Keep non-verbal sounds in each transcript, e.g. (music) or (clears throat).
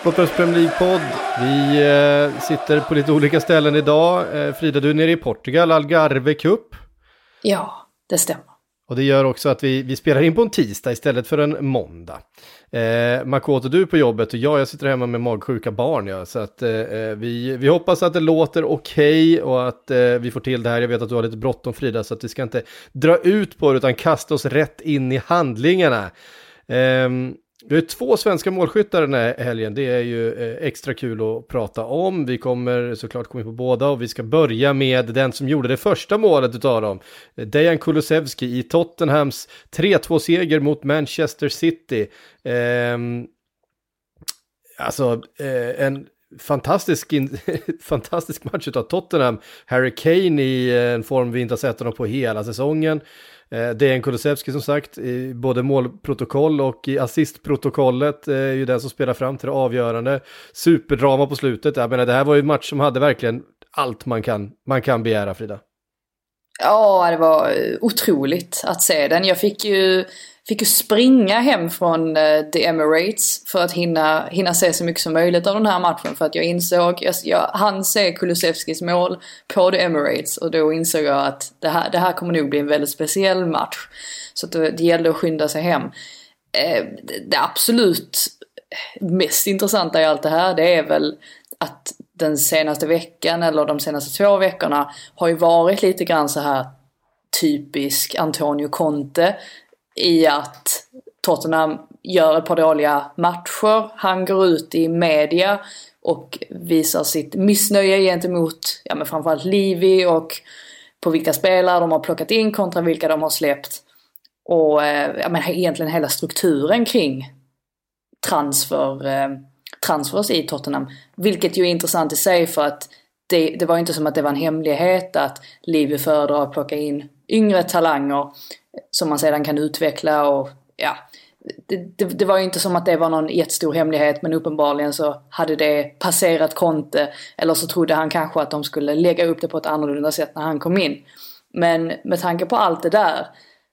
Sportbladets Premier League-podd. Vi eh, sitter på lite olika ställen idag. Eh, Frida, du är nere i Portugal, Algarve Cup. Ja, det stämmer. Och det gör också att vi, vi spelar in på en tisdag istället för en måndag. Eh, Makoto, du är på jobbet och jag, jag sitter hemma med magsjuka barn. Ja, så att, eh, vi, vi hoppas att det låter okej okay och att eh, vi får till det här. Jag vet att du har lite bråttom Frida, så att vi ska inte dra ut på det utan kasta oss rätt in i handlingarna. Um, vi har två svenska målskyttar den här helgen. Det är ju eh, extra kul att prata om. Vi kommer såklart komma in på båda och vi ska börja med den som gjorde det första målet utav dem. Dejan Kulusevski i Tottenhams 3-2-seger mot Manchester City. Eh, alltså, eh, en fantastisk, in, (laughs) fantastisk match utav Tottenham. Harry Kane i eh, en form vi inte har sett honom på hela säsongen. Eh, DN Kulusevski som sagt, i både målprotokoll och i assistprotokollet eh, är ju den som spelar fram till det avgörande. Superdrama på slutet, jag menar det här var ju en match som hade verkligen allt man kan, man kan begära Frida. Ja, det var eh, otroligt att se den. Jag fick ju fick ju springa hem från uh, The Emirates för att hinna, hinna se så mycket som möjligt av den här matchen. För att jag insåg, jag, jag hann se Kulusevskis mål på The Emirates och då insåg jag att det här, det här kommer nog bli en väldigt speciell match. Så det, det gällde att skynda sig hem. Eh, det, det absolut mest intressanta i allt det här det är väl att den senaste veckan eller de senaste två veckorna har ju varit lite grann så här typisk Antonio Conte i att Tottenham gör ett par dåliga matcher. Han går ut i media och visar sitt missnöje gentemot ja, men framförallt Livi och på vilka spelare de har plockat in kontra vilka de har släppt. Och eh, ja, men egentligen hela strukturen kring transfer, eh, transfers i Tottenham. Vilket ju är intressant i sig för att det, det var inte som att det var en hemlighet att Livi föredrar att plocka in yngre talanger som man sedan kan utveckla och ja. Det, det, det, var ju inte som att det var någon jättestor hemlighet men uppenbarligen så hade det passerat Conte eller så trodde han kanske att de skulle lägga upp det på ett annorlunda sätt när han kom in. Men med tanke på allt det där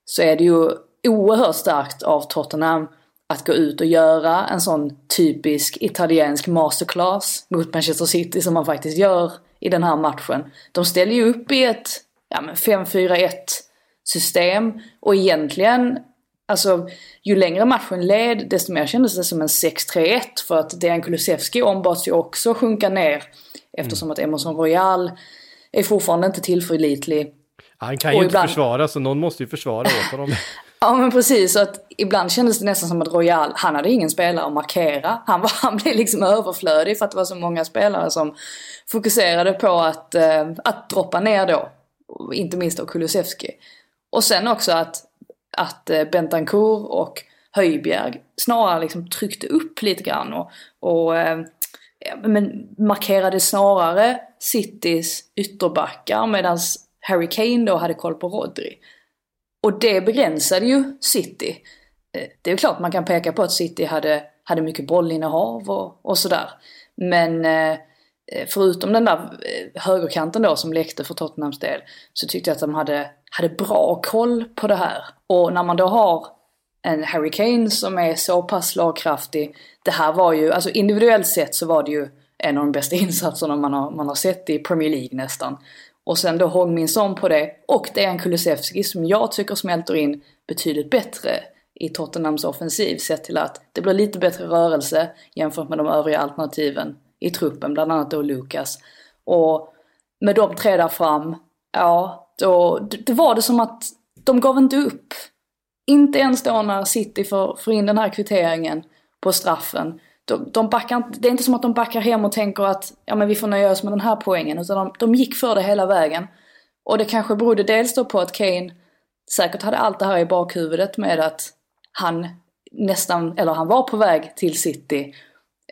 så är det ju oerhört starkt av Tottenham att gå ut och göra en sån typisk italiensk masterclass mot Manchester City som man faktiskt gör i den här matchen. De ställer ju upp i ett ja, 5-4-1 system. Och egentligen, alltså ju längre matchen led desto mer kändes det som en 6-3-1 för att Dejan Kulusevski ombads ju också sjunka ner eftersom att Emerson Royal är fortfarande inte tillförlitlig. Han kan ju och inte ibland... försvara så någon måste ju försvara åt honom. (laughs) ja men precis, så att ibland kändes det nästan som att Royal, han hade ingen spelare att markera. Han, var, (laughs) han blev liksom överflödig för att det var så många spelare som fokuserade på att, äh, att droppa ner då. Inte minst då Kulusevski. Och sen också att, att eh, Bentancourt och Höjbjerg snarare liksom tryckte upp lite grann och, och eh, men markerade snarare Citys ytterbackar medan Harry Kane då hade koll på Rodri. Och det begränsade ju City. Eh, det är klart man kan peka på att City hade, hade mycket bollinnehav och, och sådär. Men Eh, eh förutom den där högerkanten då som läckte för Tottenhams del, så tyckte jag att de hade, hade bra koll på det här. Och när man då har en Harry Kane som är så pass slagkraftig, det här var ju, alltså individuellt sett så var det ju en av de bästa (laughs) insatserna man har, man har sett i Premier League nästan. Och sen då Hong Min Son på det, och Dejan Kulusevski som jag tycker smälter in betydligt bättre i Tottenhams offensiv sett till att det blir lite bättre rörelse jämfört med de övriga alternativen i truppen, bland annat då Lukas. Och med de tre där fram, ja, och det var det som att de gav inte upp. inte ens då när City får, får in den här kvitteringen på straffen. De, de backar, det är inte som att de backar hem och tänker att ja, men vi får nöja oss med den här poängen. Utan de, de gick för det hela vägen. Och det kanske berodde dels då på att Kane säkert hade allt det här i bakhuvudet med att han nästan, eller han var på väg till City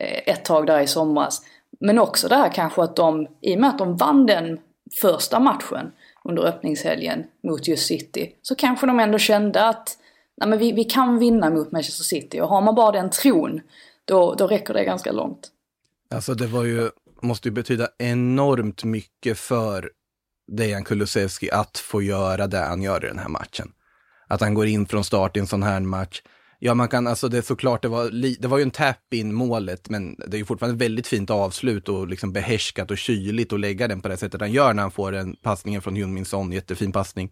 eh, ett tag där i somras. Men också det här kanske att de, i och med att de vann den första matchen under öppningshelgen mot just City, så kanske de ändå kände att nej men vi, vi kan vinna mot Manchester City. Och har man bara den tron, då, då räcker det ganska långt. Alltså det var ju, måste ju betyda enormt mycket för Dejan Kulusevski att få göra det han gör i den här matchen. Att han går in från start i en sån här match. Ja, man kan, alltså det är såklart, det var, det var ju en tap-in målet, men det är ju fortfarande väldigt fint avslut och liksom behärskat och kyligt att lägga den på det sättet han gör när han får den passningen från Hyun Son, jättefin passning.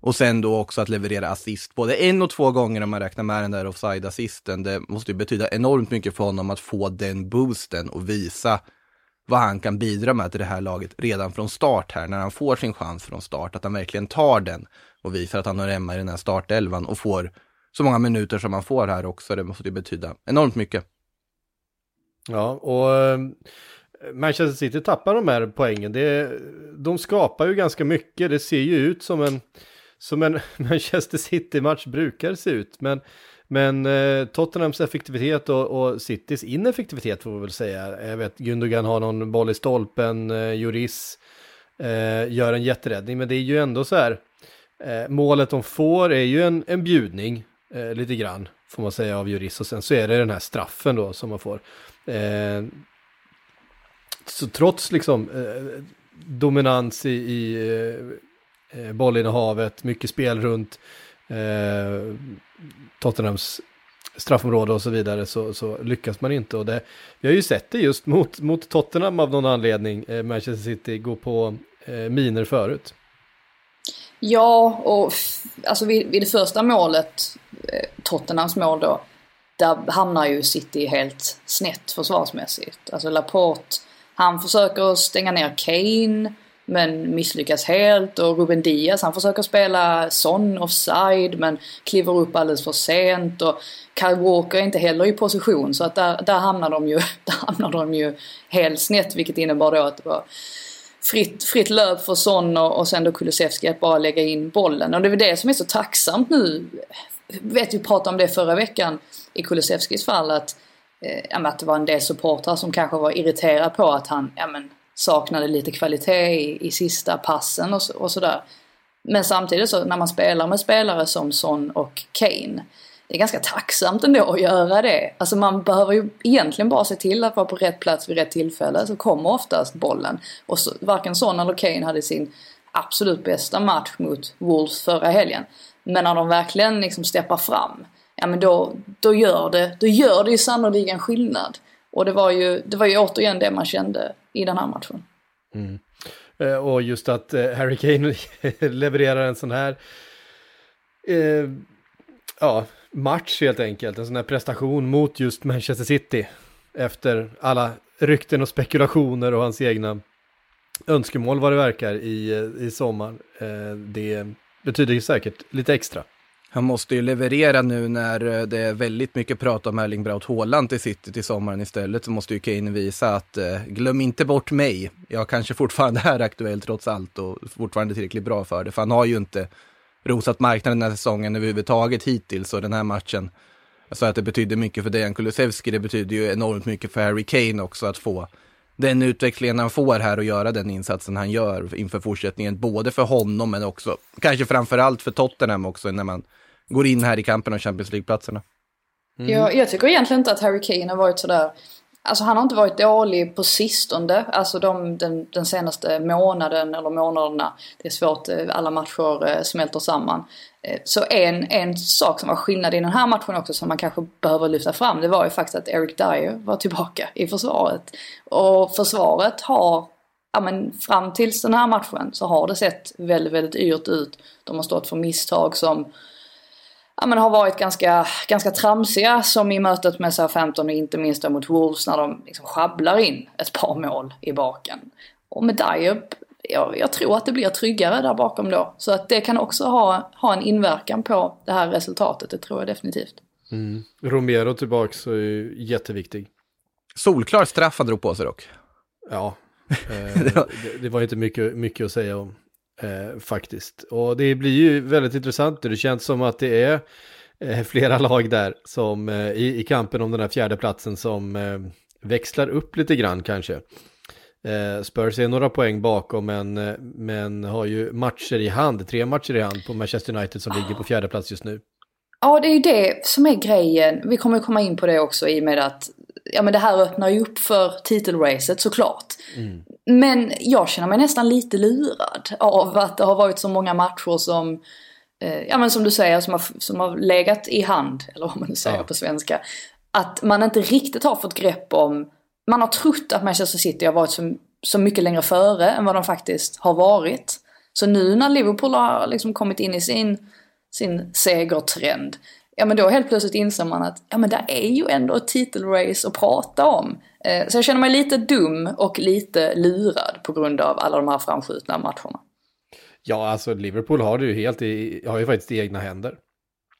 Och sen då också att leverera assist, både en och två gånger om man räknar med den där offside-assisten. Det måste ju betyda enormt mycket för honom att få den boosten och visa vad han kan bidra med till det här laget redan från start här, när han får sin chans från start, att han verkligen tar den och visar att han hör hemma i den här startelvan och får så många minuter som man får här också. Det måste ju betyda enormt mycket. Ja, och eh, Manchester City tappar de här poängen. Det, de skapar ju ganska mycket. Det ser ju ut som en, som en (laughs) Manchester City-match brukar se ut. Men, men eh, Tottenhams effektivitet och, och, Citys ineffektivitet får vi väl säga. Jag vet, Gundogan har någon boll i stolpen, eh, Juris eh, gör en jätteräddning. Men det är ju ändå så här, eh, målet de får är ju en, en bjudning eh, lite grann, får man säga, av jurist. Och sen så är det den här straffen då som man får. Eh, så trots liksom eh, dominans i, i eh, eh, bollinnehavet, mycket spel runt eh, Tottenhams straffområde och så vidare så, så, lyckas man inte. Och det, vi har ju sett det just mot, mot Tottenham av någon anledning, eh, Manchester City, gå på eh, miner förut. Ja, och alltså vid, vid det första målet, eh, Tottenhams mål då, där hamnar ju City helt snett försvarsmässigt. Alltså Laporte, han försöker stänga ner Kane men misslyckas helt och Ruben Diaz han försöker spela Son offside men kliver upp alldeles för sent och Kyle Walker är inte heller i position så att där, där hamnar de ju, (laughs) där hamnar de ju helt snett vilket innebar då att det var fritt, fritt löp för Son och, och sen då Kulusevski att bara lägga in bollen. Och det är väl det som är så tacksamt nu. Jag vet vi pratade om det förra veckan i Kulusevskis fall att, eh, att det var en del supportrar som kanske var irriterade på att han ja, men, saknade lite kvalitet i, i sista passen och, och sådär. Men samtidigt så när man spelar med spelare som Son och Kane det är ganska tacksamt ändå att göra det. Alltså man behöver ju egentligen bara se till att vara på rätt plats vid rätt tillfälle så kommer oftast bollen. Och så, varken Son eller Kane hade sin absolut bästa match mot Wolves förra helgen. Men när de verkligen liksom steppar fram, ja men då, då gör det, då gör det ju sannoliken skillnad. Och det var ju, det var ju återigen det man kände i den här matchen. Mm. Eh, och just att eh, Harry Kane (laughs) levererar en sån här eh, ja, match helt enkelt, en sån här prestation mot just Manchester City efter alla rykten och spekulationer och hans egna önskemål vad det verkar i, i sommar. Eh, det betyder ju säkert lite extra. Han måste ju leverera nu när eh, det är väldigt mycket prat om Erling Braut Haaland till City till sommaren istället. Så måste ju Kane visa att eh, glöm inte bort mig. Jag kanske fortfarande är aktuell trots allt och fortfarande tillräckligt bra för det. För han har ju inte rosat marknaden den här säsongen överhuvudtaget hittills och den här matchen. Jag sa att det betydde mycket för Dejan Kulusevski, det betyder ju enormt mycket för Harry Kane också att få den utvecklingen han får här och göra den insatsen han gör inför fortsättningen, både för honom men också kanske framförallt för Tottenham också när man går in här i kampen om Champions League-platserna. Mm. Jag, jag tycker egentligen inte att Harry Kane har varit sådär Alltså han har inte varit dålig på sistone, alltså de, den, den senaste månaden eller månaderna. Det är svårt, eh, alla matcher eh, smälter samman. Eh, så en, en sak som var skillnad i den här matchen också som man kanske behöver lyfta fram det var ju faktiskt att Eric Dyer var tillbaka i försvaret. Och försvaret har, ja men fram tills den här matchen så har det sett väldigt, väldigt yrt ut. De har stått för misstag som ja, men har varit ganska, ganska tramsiga som i mötet med Southampton och inte minst mot Wolves när de liksom sjabblar in ett par mål i baken. Och med Dyer jag, jag, tror att det blir tryggare där bakom då. Så att det kan också ha, ha en inverkan på det här resultatet, det tror jag definitivt. Mm. Romero tillbaks är ju jätteviktig. Solklar straff han drog på sig dock. Ja, (laughs) eh, det, det, var inte mycket, mycket att säga om eh, faktiskt. Och det blir ju väldigt intressant. Det känns som att det är eh, flera (laughs) lag där som eh, i, i, kampen om den här fjärde platsen som eh, växlar upp lite grann kanske. Eh, Spurs är några poäng bakom men, eh, men har ju matcher i hand, tre matcher i hand på Manchester United som ligger på fjärde plats just nu. Ja, det är ju det som är grejen. Vi kommer komma in på det också i och med att ja, men det här öppnar ju upp för titelracet såklart. Mm. Men jag känner mig nästan lite lurad av att det har varit så många matcher som, eh, ja men som du säger, som har, som har legat i hand, eller vad man nu säger ja. på svenska. Att man inte riktigt har fått grepp om, man har trott att Manchester City har varit så, så mycket längre före än vad de faktiskt har varit. Så nu när Liverpool har liksom kommit in i sin, sin segertrend, ja men då helt plötsligt inser man att ja men det är ju ändå ett titelrace att prata om. Eh, så jag känner mig lite dum och lite lurad på grund av alla de här framskjutna matcherna. Ja, alltså Liverpool har det ju helt i, har ju faktiskt i egna händer.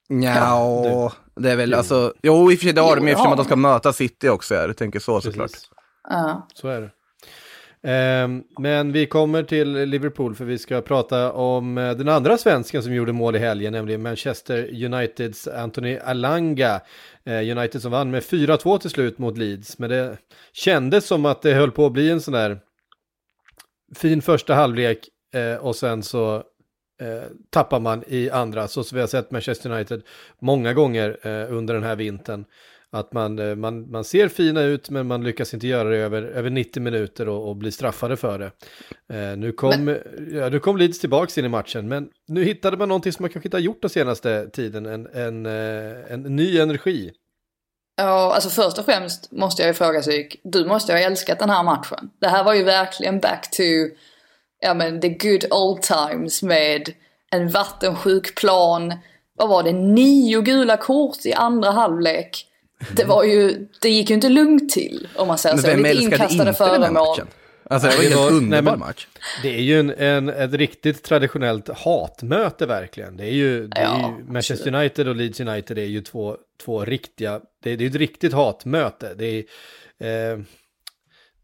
Ja, det är väl jo. alltså, jo i och för sig det har de eftersom att de ska möta City också, jag tänker så såklart. Ja. Så är det. Ehm, men vi kommer till Liverpool för vi ska prata om eh, den andra svensken som gjorde mål i helgen, nämligen Manchester Uniteds Anthony Alanga. Eh, United som vann med 4-2 till slut mot Leeds, men det kändes som att det höll på att bli en sån där fin första halvlek eh, och sen så tappar man i andra, så som vi har sett Manchester United många gånger under den här vintern. Att man, eh, man, man ser fina ut men man lyckas inte göra det över, över 90 minuter och, och bli straffade för det. Eh, nu, kom, men... ja, nu kom Leeds tillbaka in i matchen men nu hittade man någonting som man kanske inte har gjort den senaste tiden, en, en, en, eh, en ny energi. Ja, alltså först och främst måste jag ju fråga Syk, du måste ju ha älskat den här matchen. Det här var ju verkligen back to, ja men the good old times med en vattensjuk plan. Vad var det, nio gula kort i andra halvlek det var ju, det gick ju inte lugnt till om man säger så. Lite inkastade föremål. Alltså det var en helt underbar match. Det är ju en, en, ett riktigt traditionellt hatmöte verkligen. Det är ju, det är ju Manchester United och Leeds United är ju två, två riktiga, det är, det är ett riktigt hatmöte. Det är, eh,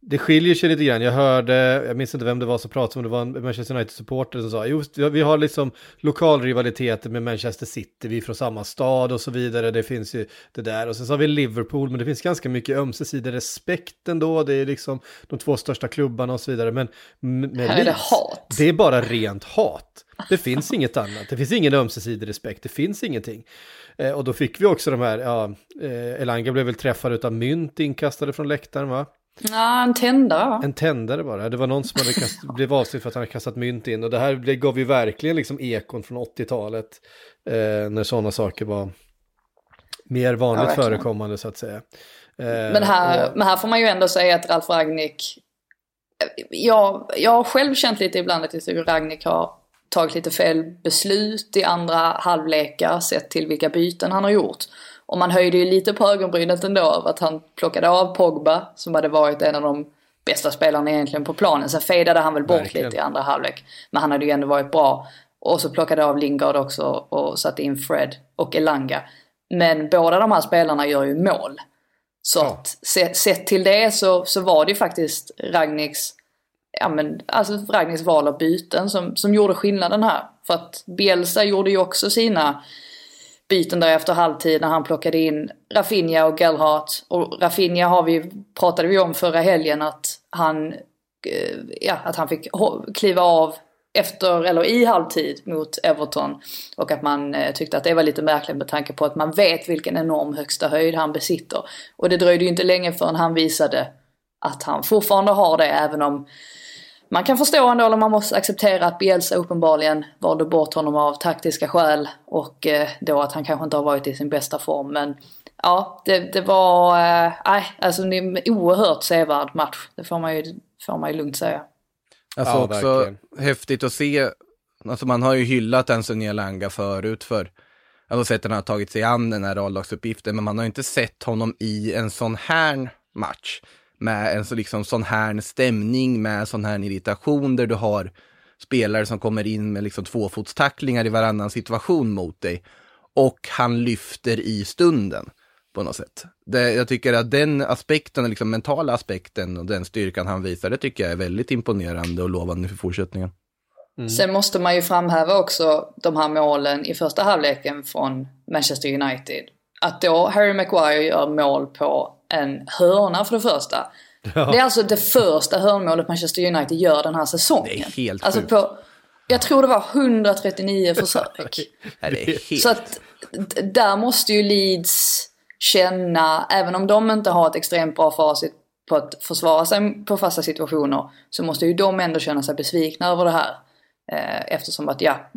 det skiljer sig lite grann. Jag hörde, jag minns inte vem det var som pratade om det, var en Manchester United-supporter som sa, just vi har liksom lokalrivaliteter med Manchester City, vi är från samma stad och så vidare, det finns ju det där. Och sen så har vi Liverpool, men det finns ganska mycket ömsesidig respekt ändå, det är liksom de två största klubbarna och så vidare. Men med Här är det hat. Det är bara rent hat. Det finns inget annat, det finns ingen ömsesidig respekt, det finns ingenting. Eh, och då fick vi också de här, ja, eh, Elanga blev väl träffad av mynt inkastade från läktaren va? Ja, en tändare. En tändare bara. Det var någon som hade kast, (laughs) blev avstängd för att han hade kastat mynt in. Och det här det gav ju verkligen liksom ekon från 80-talet. Eh, när sådana saker var mer vanligt ja, förekommande så att säga. Eh, men, här, och... men här får man ju ändå säga att Ralf Ragnik, jag, jag har själv känt lite ibland att jag tycker Ragnik har tagit lite fel beslut i andra halvlekar sett till vilka byten han har gjort. Och man höjde ju lite på ögonbrynet ändå över att han plockade av Pogba som hade varit en av de bästa spelarna egentligen på planen. Sen fejdade han väl bort Verkligen. lite i andra halvlek. Men han hade ju ändå varit bra. Och så plockade av Lingard också och satte in Fred och Elanga. Men båda de här spelarna gör ju mål. Så ja. att sett, sett till det så, så var det ju faktiskt Ragniks, ja men alltså Ragniks val av byten som, som gjorde skillnaden här. För att Bielsa gjorde ju också sina byten där efter halvtid när han plockade in Rafinha och Gelhart. Och Rafinha har vi, pratade vi om förra helgen att han, eh, ja, att han fick kliva av efter, eller i halvtid mot Everton. Och att man eh, tyckte att det var lite märkligt med tanke på att man vet vilken enorm högsta höjd han besitter. Och det dröjde ju inte länge förrän han visade att han fortfarande har det även om man kan förstå ändå, eller man måste acceptera att Bielsa uppenbarligen valde bort honom av taktiska skäl och eh, då att han kanske inte har varit i sin bästa form. Men ja, det, det var, eh, nej, eh, alltså det är en oerhört sevärd match. Det får man ju, får man ju lugnt säga. Alltså ja, också verkligen. häftigt att se, alltså man har ju hyllat Anthony Langa förut för alltså sättet han har tagit sig an den här A-lagsuppgiften, men man har ju inte sett honom i en sån här match med en så liksom sån här stämning, med sån här irritation där du har spelare som kommer in med liksom tvåfotstacklingar i varannan situation mot dig. Och han lyfter i stunden på något sätt. Det, jag tycker att den aspekten, liksom mentala aspekten och den styrkan han visar, det tycker jag är väldigt imponerande och lovande för fortsättningen. Mm. Sen måste man ju framhäva också de här målen i första halvleken från Manchester United. Att då Harry Maguire gör mål på en hörna för det första. Ja. Det är alltså det första hörnmålet Manchester United gör den här säsongen. Det är helt alltså. På, jag tror det var 139 (laughs) försök. det är helt... Så att där måste ju Leeds känna, även om de inte har ett extremt bra facit på att försvara sig på fasta situationer, så måste ju de ändå känna sig besvikna över det här. Eh, eftersom att ja,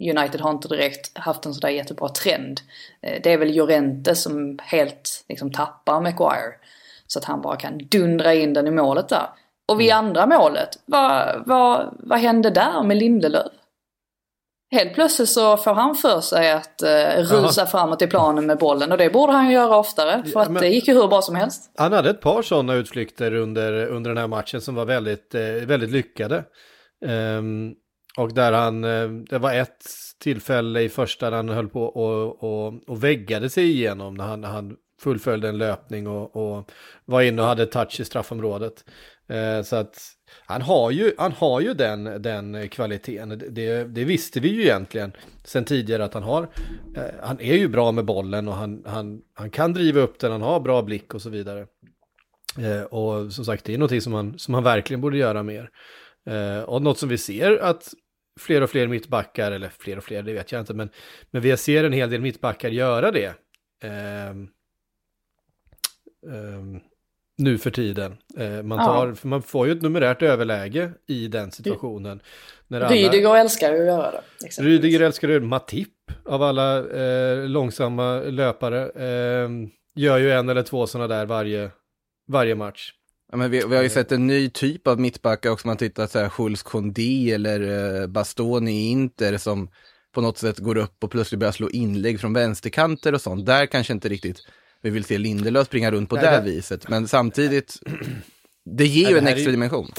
United har inte direkt haft en sådär jättebra trend. Eh, det är väl Jorente som helt liksom tappar Maguire. Så att han bara kan dundra in den i målet där. Och vid mm. andra målet, vad, vad, vad hände där med Lindelöf? Helt plötsligt så får han för sig att uh, rusa Aha. framåt i planen med bollen och det borde han göra oftare för att men, det gick ju hur bra som helst. Han hade ett par sådana utflykter under, under den här matchen som var väldigt, eh, väldigt lyckade. Um, och där han, eh, det var ett tillfälle i första där han höll på och, och, och väggade sig igenom när han, när han fullföljde en löpning och, och var inne och hade touch i straffområdet. Eh, så att han har ju, han har ju den, den kvaliteten. Det, det visste vi ju egentligen sen tidigare att han har. Eh, han är ju bra med bollen och han, han, han kan driva upp den, han har bra blick och så vidare. Eh, och som sagt, det är någonting som han, som han verkligen borde göra mer. Eh, och något som vi ser att fler och fler mittbackar, eller fler och fler, det vet jag inte, men, men vi ser en hel del mittbackar göra det. Eh, eh, nu för tiden. Eh, man, tar, ja. man får ju ett numerärt överläge i den situationen. När Rydiger alla, älskar ju att göra det. Rydiger älskar det. Matip av alla eh, långsamma löpare eh, gör ju en eller två sådana där varje, varje match. Ja, men vi, vi, har ju sett en ny typ av mittbackar också, man tittar så här Jules Condé eller eh, Bastoni i Inter som på något sätt går upp och plötsligt börjar slå inlägg från vänsterkanter och sånt. Där kanske inte riktigt vi vill se Lindelöf springa runt på Nej, det, det viset. Men samtidigt, (clears throat) det ger ju en extra ju... dimension.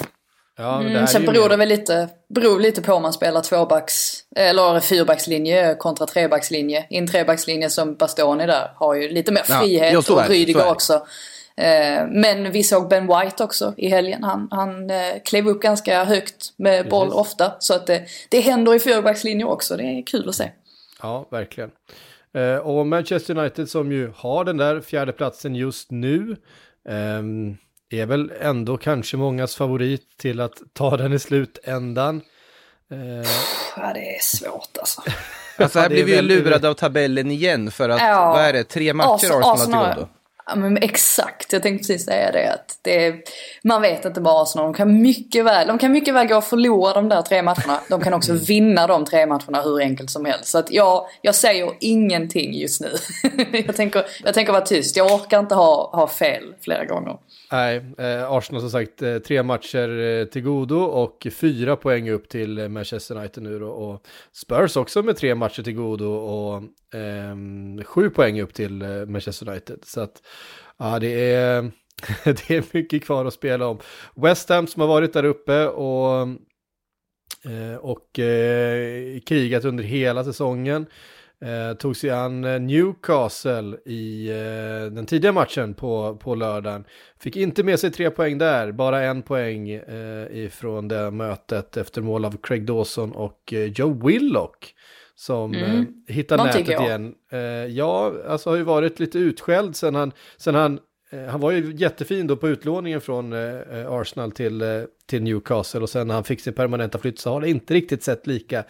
Ja, mm, sen beror det väl lite, beror lite på om man spelar tvåbacks eller fyrbackslinje kontra trebackslinje. I en trebackslinje som Bastoni där har ju lite mer frihet ja, och Rydiger också. Eh, men vi såg Ben White också i helgen. Han, han eh, klev upp ganska högt med boll Precis. ofta. Så att det, det händer i fyrbackslinje också. Det är kul att se. Ja, verkligen. Eh, och Manchester United som ju har den där fjärde platsen just nu ehm, är väl ändå kanske mångas favorit till att ta den i slutändan. Ja, det är svårt alltså. alltså här blir vi ju lurade av tabellen igen för att, ja, vad är det, tre matcher Arsenal, Arsenal har till godo. Ja, men exakt, jag tänkte precis säga det. Att det man vet inte bara Arsenal, de kan, mycket väl, de kan mycket väl gå och förlora de där tre matcherna. De kan också vinna de tre matcherna hur enkelt som helst. Så att jag, jag säger ingenting just nu. (laughs) jag, tänker, jag tänker vara tyst, jag orkar inte ha, ha fel flera gånger. Nej, eh, Arsenal som sagt eh, tre matcher eh, till godo och fyra poäng upp till eh, Manchester United nu då. Och Spurs också med tre matcher till godo och eh, sju poäng upp till eh, Manchester United. Så att ja, det är, (laughs) det är mycket kvar att spela om. West Ham som har varit där uppe och, eh, och eh, krigat under hela säsongen. Eh, tog sig an eh, Newcastle i eh, den tidiga matchen på, på lördagen. Fick inte med sig tre poäng där, bara en poäng eh, ifrån det mötet efter mål av Craig Dawson och eh, Joe Willock. Som mm. eh, hittar Någon nätet igen. Ja, alltså har ju varit lite utskälld sen han, sen han Eh, han var ju jättefin då på utlåningen från eh, Arsenal till, eh, till Newcastle och sen när han fick sin permanenta flytt så har det inte riktigt sett lika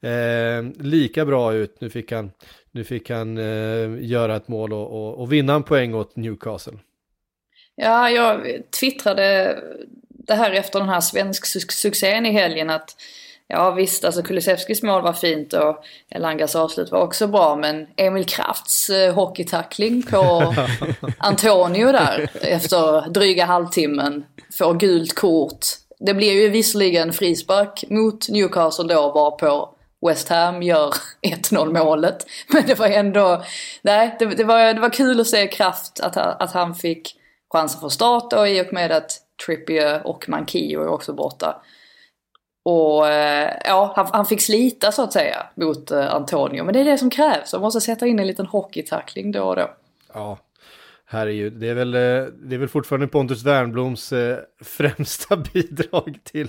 eh, lika bra ut. Nu fick han, nu fick han eh, göra ett mål och, och, och, vinna en poäng åt Newcastle. Ja, jag twittrade det här efter den här svensk succén i helgen att Ja visst, alltså Kulusevskis mål var fint och Elangas avslut var också bra men Emil Krafts eh, hockeytackling på (laughs) Antonio där efter dryga halvtimmen får gult kort. Det blir ju visserligen frispark mot Newcastle då var på West Ham gör (laughs) 1-0 målet. Men det var ändå, nej det, det, var, det var kul att se Kraft att, att han fick chansen för start då i och med att Trippier och Mankio är också borta. Och eh, ja, han, han, fick slita så att säga mot eh, Antonio. Men det är det som krävs. Man måste sätta in en liten hockeytackling då och då. Ja, herregud. det är väl, eh, det är väl fortfarande Pontus Wernbloms eh, främsta (laughs) bidrag till,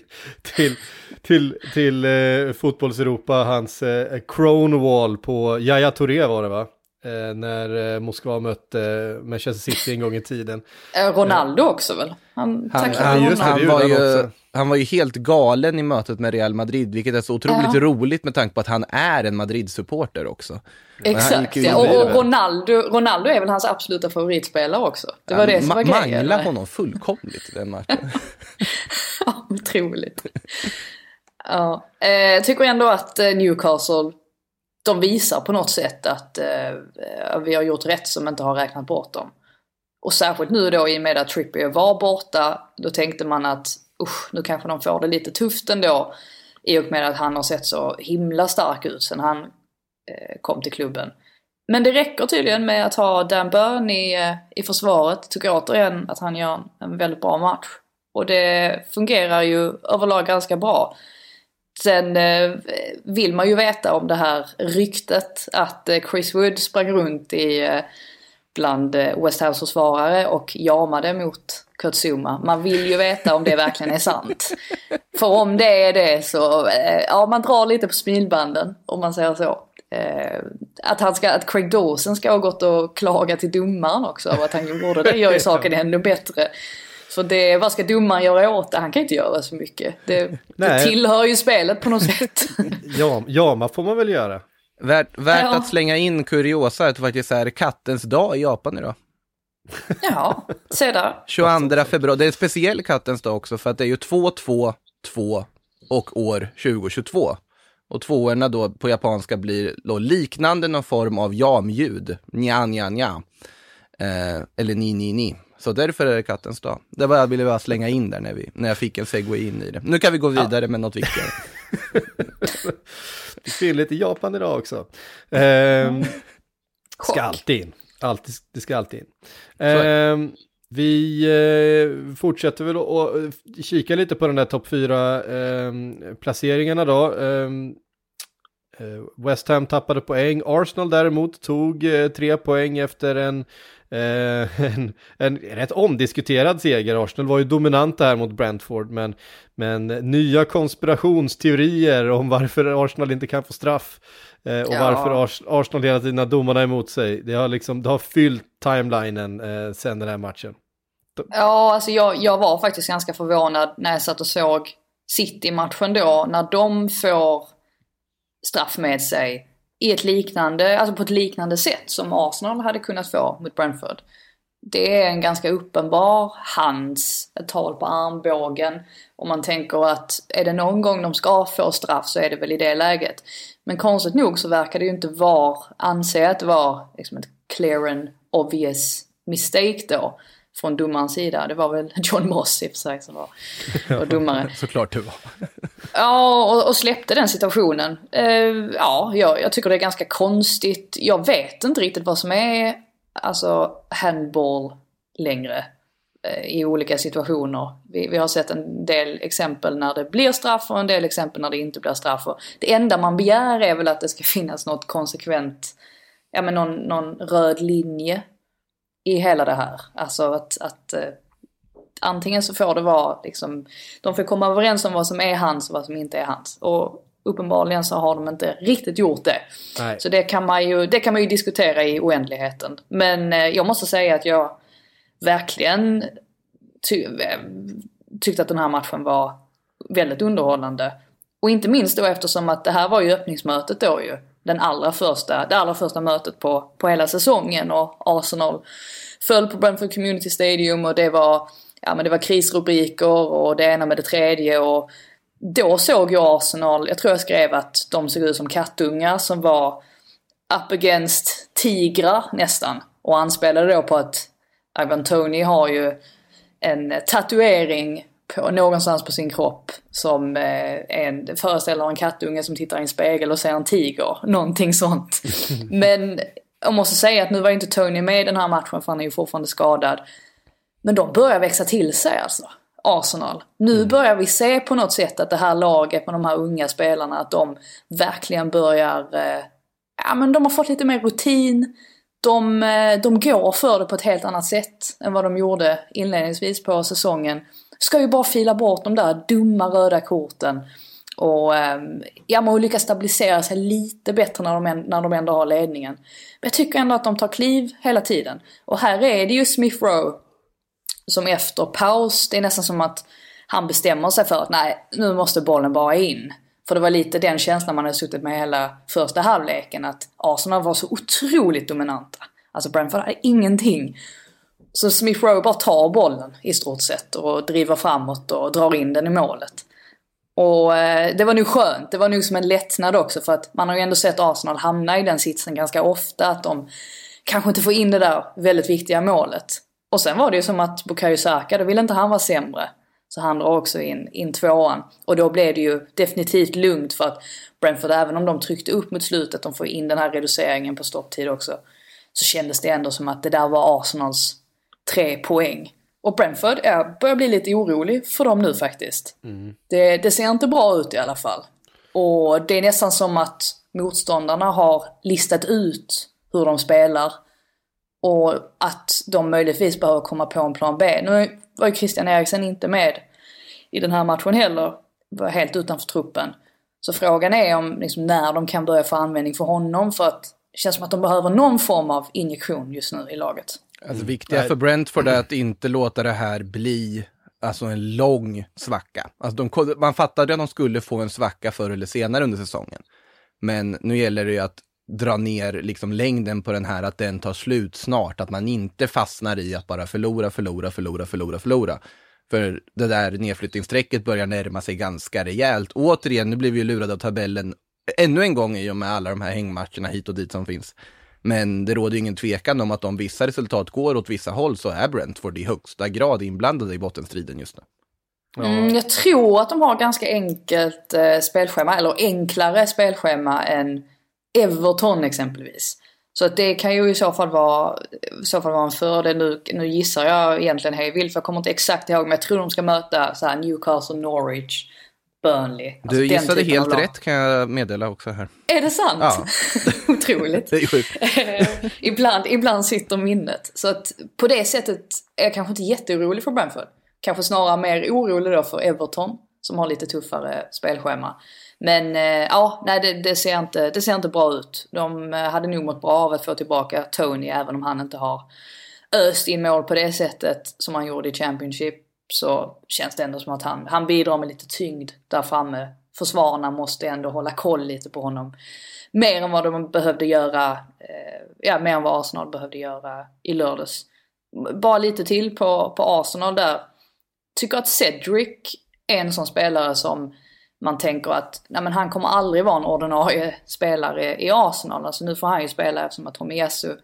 till, till, till eh, fotbollseuropa. Hans eh, Wall på Yahya Touré var det va? Eh, när eh, Moskva mötte eh, Manchester City en gång i tiden. Ronaldo också väl? Han, han, han, just, han, var ju, han var ju helt galen i mötet med Real Madrid, vilket är så otroligt ja. roligt med tanke på att han är en Madrid-supporter också. Exakt, ja. och, och Ronaldo, Ronaldo är väl hans absoluta favoritspelare också. Det var det som var grejen. Mangla honom fullkomligt i den matchen. (laughs) ja, otroligt. ja, jag tycker ändå att Newcastle de visar på något sätt att eh, vi har gjort rätt som inte har räknat bort dem. Och särskilt nu då i och med att Trippier var borta, då tänkte man att usch, nu kanske de får det lite tufft ändå. I och med att han har sett så himla stark ut sen han eh, kom till klubben. Men det räcker tydligen med att ha Dan Burn i, eh, i försvaret. Tycker återigen att han gör en väldigt bra match. Och det fungerar ju överlag ganska bra. Sen eh, vill man ju veta om det här ryktet att eh, Chris Wood sprang runt i eh, bland West House försvarare och jamade mot Kurt Zuma. Man vill ju veta om det verkligen är sant. För om det är det så, ja man drar lite på smilbanden om man säger så. Att, han ska, att Craig Dawson ska ha gått och klagat till domaren också av att han gjorde det gör ju (laughs) saken ännu bättre. För det, vad ska domaren göra åt det? Han kan inte göra så mycket. Det, (laughs) det tillhör ju spelet på något sätt. (laughs) ja, jama får man väl göra. Värt, värt ja. att slänga in kuriosa att det faktiskt är kattens dag i Japan idag. (laughs) Ja, se där. 22 februari, det är en speciell kattens dag också för att det är ju 2, 2, 2 och år 2022. Och tvåorna då på japanska blir då liknande någon form av jamljud. Nja, nja, nja. Eh, eller ni, ni, ni. Så därför är det kattens dag. Det var jag ville bara slänga in där när, vi, när jag fick en segway in i det. Nu kan vi gå vidare ja. med något viktigare. (laughs) det ser lite Japan idag också. Ehm, (laughs) ska alltid in. Alltid, det ska alltid in. Ehm, vi eh, fortsätter väl att kika lite på den där topp 4 eh, placeringarna då. Ehm, eh, West Ham tappade poäng. Arsenal däremot tog eh, tre poäng efter en Eh, (laughs) en, en rätt omdiskuterad seger. Arsenal var ju dominanta här mot Brentford, men, men nya konspirationsteorier om varför Arsenal inte kan få straff eh, och ja. varför Ars Arsenal hela tiden har domarna emot sig. Det har, liksom, det har fyllt timelinen eh, sen den här matchen. Ja, alltså jag, jag var faktiskt ganska förvånad när jag satt och såg City-matchen då, när de får straff med sig i ett liknande, alltså på ett liknande sätt som Arsenal hade kunnat få mot Brentford. Det är en ganska uppenbar hands, ett tal på armbågen. Om man tänker att är det någon gång de ska få straff så är det väl i det läget. Men konstigt nog så verkar det ju inte vara, anse att det var liksom ett clear and obvious mistake då från domarens sida. Det var väl John Moss i och för sig som var, var domare. (laughs) Såklart det var. ja, och, och, släppte den situationen. Uh, ja, jag, jag, tycker det är ganska konstigt. Jag vet inte riktigt vad som är alltså handball längre uh, i olika situationer. Vi, vi, har sett en del exempel när det blir straff och en del exempel när det inte blir straff. Och det enda man begär är väl att det ska finnas något konsekvent, ja men någon, någon röd linje i hela det här. Alltså att, att eh, antingen så får det vara liksom, de får komma överens om vad som är hans och vad som inte är hans. Och uppenbarligen så har de inte riktigt gjort det. Nej. Så det kan, man ju, det kan man ju diskutera i oändligheten. Men eh, jag måste säga att jag verkligen ty eh, tyckte att den här matchen var väldigt underhållande. Och inte minst då eftersom att det här var ju öppningsmötet då ju den allra första, det allra första mötet på, på hela säsongen och Arsenal föll på Brentford Community Stadium och det var, ja men det var krisrubriker och det ena med det tredje och då såg ju Arsenal, jag tror jag skrev att de såg ut som kattungar som var up against tigrar nästan. Och anspelade då på att Ivan Tony har ju en tatuering på, någonstans på sin kropp som eh, en, föreställer en kattunge som tittar i en spegel och ser en tiger. Någonting sånt. (laughs) Men jag måste säga att nu var inte Tony med i den här matchen för han är ju fortfarande skadad. Men de börjar växa till sig alltså. Arsenal. Nu mm. börjar vi se på något sätt att det här laget med de här unga spelarna, att de verkligen börjar... Eh, ja men de har fått lite mer rutin. De, eh, de går för det på ett helt annat sätt än vad de gjorde inledningsvis på säsongen. Ska ju bara fila bort de där dumma röda korten. Och ehm, ja, man lyckas stabilisera sig lite bättre när de, när de ändå har ledningen. Men jag tycker ändå att de tar kliv hela tiden. Och här är det ju Smith Rowe som efter paus, det är nästan som att han bestämmer sig för att nej, nu måste bollen bara in. För det var lite den känslan man hade suttit med hela första halvleken, att Arsenal var så otroligt dominanta. Alltså Brentford hade ingenting. Så Smith Rowe bara tar bollen i stort sett och driver framåt och drar in den i målet. Och eh, det var nog skönt, det var nog som en lättnad också för att man har ju ändå sett Arsenal hamna i den sitsen ganska ofta att de kanske inte får in det där väldigt viktiga målet. Och sen var det ju som att Bukayo Saka, då ville inte han vara sämre. Så han drar också in, in tvåan. Och då blev det ju definitivt lugnt för att Brentford, även om de tryckte upp mot slutet, de får in den här reduceringen på stopptid också. Så kändes det ändå som att det där var Arsenals tre poäng. Och Brentford, är, börjar bli lite orolig för dem nu faktiskt. Mm. Det, det ser inte bra ut i alla fall. Och det är nästan som att motståndarna har listat ut hur de spelar. Och att de möjligtvis behöver komma på en plan B. Nu var ju Christian Eriksen inte med i den här matchen heller. Var helt utanför truppen. Så frågan är om liksom, när de kan börja få användning för honom för att det känns som att de behöver någon form av injektion just nu i laget. Alltså viktiga för Brentford är att inte låta det här bli alltså en lång svacka. Alltså de, man fattade att de skulle få en svacka förr eller senare under säsongen. Men nu gäller det ju att dra ner liksom längden på den här, att den tar slut snart. Att man inte fastnar i att bara förlora, förlora, förlora, förlora, förlora. För det där nedflyttningsstrecket börjar närma sig ganska rejält. återigen, nu blir vi ju lurade av tabellen ännu en gång i och med alla de här hängmatcherna hit och dit som finns. Men det råder ingen tvekan om att om vissa resultat går åt vissa håll så är Brentford i högsta grad inblandade i bottenstriden just nu. Mm, jag tror att de har ganska enkelt eh, spelschema, eller enklare spelschema än Everton exempelvis. Så att det kan ju i så fall vara, i så fall vara en fördel. Nu, nu gissar jag egentligen hej vill för jag kommer inte exakt ihåg, men jag tror de ska möta så Newcastle, Norwich, Burnley. Alltså du gissade helt rätt kan jag meddela också här. Är det sant? Ja. (laughs) Otroligt. det är sjukt. ibland, ibland sitter minnet. Så att på det sättet är jag kanske inte jätteorolig för Brentford. Kanske snarare mer orolig då för Everton som har lite tuffare spelschema. Men eh, ja, nej det, det, ser inte, det ser inte bra ut. De eh, hade nog mått bra av att få tillbaka Tony även om han inte har öst in mål på det sättet som han gjorde i Championship. Så känns det ändå som att han, han bidrar med lite tyngd där framme. Försvararna måste ändå hålla koll lite på honom. Mer än vad de behövde göra, eh, ja mer än vad Arsenal behövde göra i lördags. Bara lite till på, på Arsenal där. Tycker att Cedric är en sån spelare som man tänker att nej men han kommer aldrig vara en ordinarie spelare i Arsenal. Alltså nu får han ju spela eftersom att Tomiyasu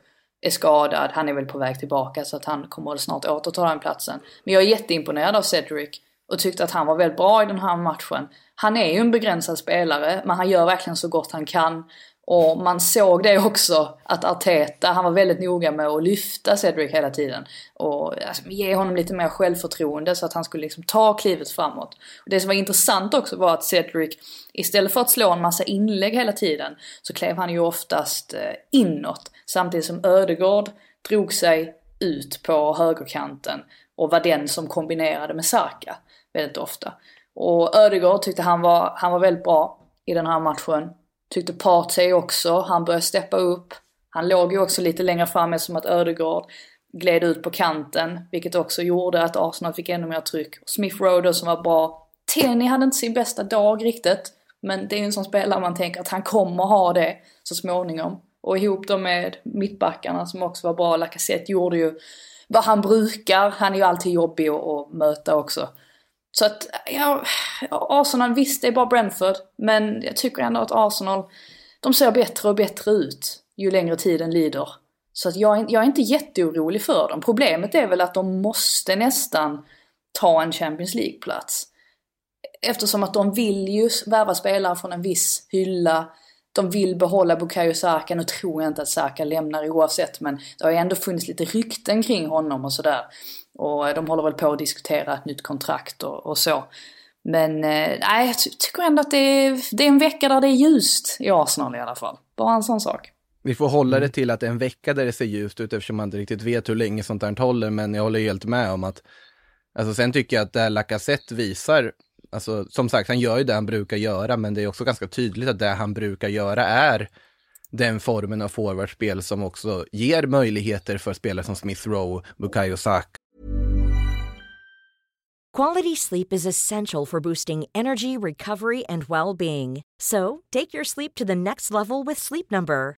är skadad. Han är väl på väg tillbaka så att han kommer väl snart återta den platsen. Men jag är jätteimponerad av Cedric och tyckte att han var väldigt bra i den här matchen. Han är ju en begränsad spelare men han gör verkligen så gott han kan. Och man såg det också att Arteta, han var väldigt noga med att lyfta Cedric hela tiden. Och alltså, ge honom lite mer självförtroende så att han skulle liksom ta klivet framåt. Och det som var intressant också var att Cedric, istället för att slå en massa inlägg hela tiden, så klev han ju oftast eh, inåt. Samtidigt som Ödegård drog sig ut på högerkanten och var den som kombinerade med Sarka väldigt ofta. Och Ödegård tyckte han var, han var väldigt bra i den här matchen. Tyckte Partey också, han började steppa upp. Han låg ju också lite längre fram eftersom att Ödegaard gled ut på kanten, vilket också gjorde att Arsenal fick ännu mer tryck. Smith Rowe som var bra. Tenny hade inte sin bästa dag riktigt, men det är ju en sån spelare man tänker att han kommer ha det så småningom. Och ihop då med mittbackarna som också var bra. Lacazette gjorde ju vad han brukar. Han är ju alltid jobbig att möta också. Så att, ja, Arsenal, visst det är bara Brentford, men jag tycker ändå att Arsenal, de ser bättre och bättre ut ju längre tiden lider. Så att jag, jag är inte jätteorolig för dem. Problemet är väl att de måste nästan ta en Champions League-plats. Eftersom att de vill ju värva spelare från en viss hylla de vill behålla Bukayo Saka. Nu tror jag inte att Saka lämnar oavsett men det har ju ändå funnits lite rykten kring honom och sådär. Och de håller väl på att diskutera ett nytt kontrakt och, och så. Men eh, nej, jag tycker ändå att det är, det är en vecka där det är ljust i Arsenal i alla fall. Bara en sån sak. Vi får hålla det till att det är en vecka där det ser ljust ut eftersom man inte riktigt vet hur länge sånt här håller, men jag håller helt med om att Alltså sen tycker jag att det här Lacazette visar, alltså som sagt han gör ju det han brukar göra, men det är också ganska tydligt att det han brukar göra är den formen av forwardspel som också ger möjligheter för spelare som Smith Rowe, Bukayo Saka. Quality sleep is essential for boosting energy, recovery and well-being. So, take your sleep to the next level with Sleep Number.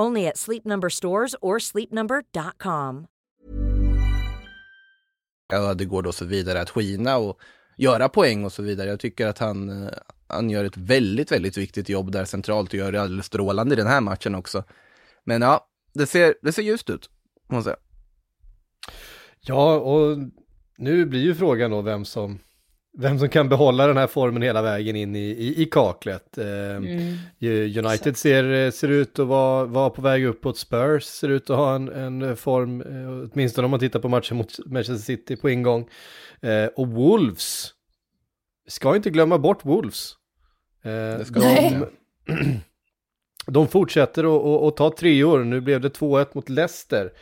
Only at Sleep Number stores or sleepnumber.com. Ödegård och så vidare att skina och göra poäng och så vidare. Jag tycker att han, eh, han gör ett väldigt, väldigt viktigt jobb där centralt och gör det alldeles strålande i den här matchen också. Men ja, det ser, det ser ljust ut, måste jag säga. Ja, och nu blir ju frågan då vem som vem som kan behålla den här formen hela vägen in i, i, i kaklet. Eh, mm. United ser, ser ut att vara, vara på väg uppåt, Spurs ser ut att ha en, en form, eh, åtminstone om man tittar på matchen mot Manchester City på ingång. Eh, och Wolves, ska inte glömma bort Wolves. Eh, de, (clears throat) de fortsätter att ta tre år, nu blev det 2-1 mot Leicester.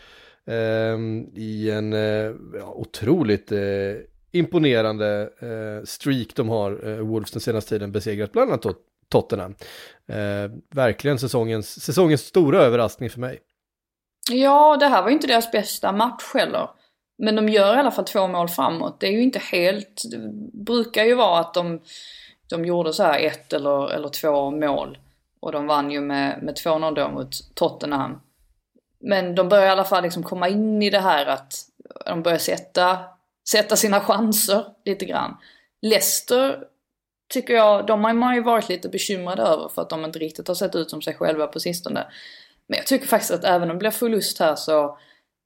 Eh, I en eh, otroligt imponerande eh, streak de har, eh, Wolves den senaste tiden, besegrat bland annat Tottenham. Eh, verkligen säsongens, säsongens stora överraskning för mig. Ja, det här var ju inte deras bästa match heller. Men de gör i alla fall två mål framåt. Det är ju inte helt, det brukar ju vara att de, de gjorde så här ett eller, eller två mål. Och de vann ju med, med 2-0 då mot Tottenham. Men de börjar i alla fall liksom komma in i det här att de börjar sätta sätta sina chanser lite grann. Leicester tycker jag, de har man ju varit lite bekymrade över för att de inte riktigt har sett ut som sig själva på sistone. Men jag tycker faktiskt att även om det blir förlust här så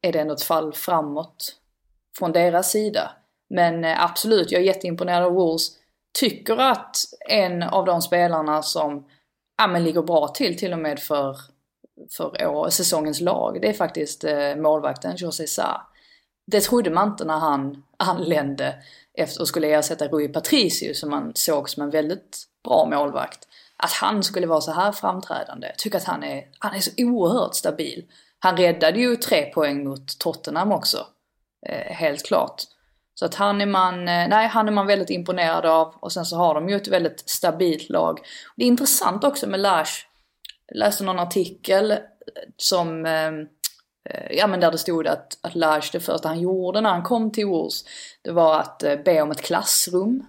är det ändå ett fall framåt från deras sida. Men eh, absolut, jag är jätteimponerad av Wolves. Tycker att en av de spelarna som ja, men ligger bra till till och med för, för år, säsongens lag, det är faktiskt eh, målvakten José Sa. Det trodde man inte när han anlände efter och skulle ersätta Rui Patricio som man såg som en väldigt bra målvakt. Att han skulle vara så här framträdande. Jag tycker att han är, han är så oerhört stabil. Han räddade ju tre poäng mot Tottenham också. Eh, helt klart. Så att han är man, eh, nej han är man väldigt imponerad av och sen så har de ju ett väldigt stabilt lag. Det är intressant också med Lash. Jag läste någon artikel som Eh, Eh, ja men där det stod att, att Lars det första han gjorde när han kom till Wolves, det var att eh, be om ett klassrum.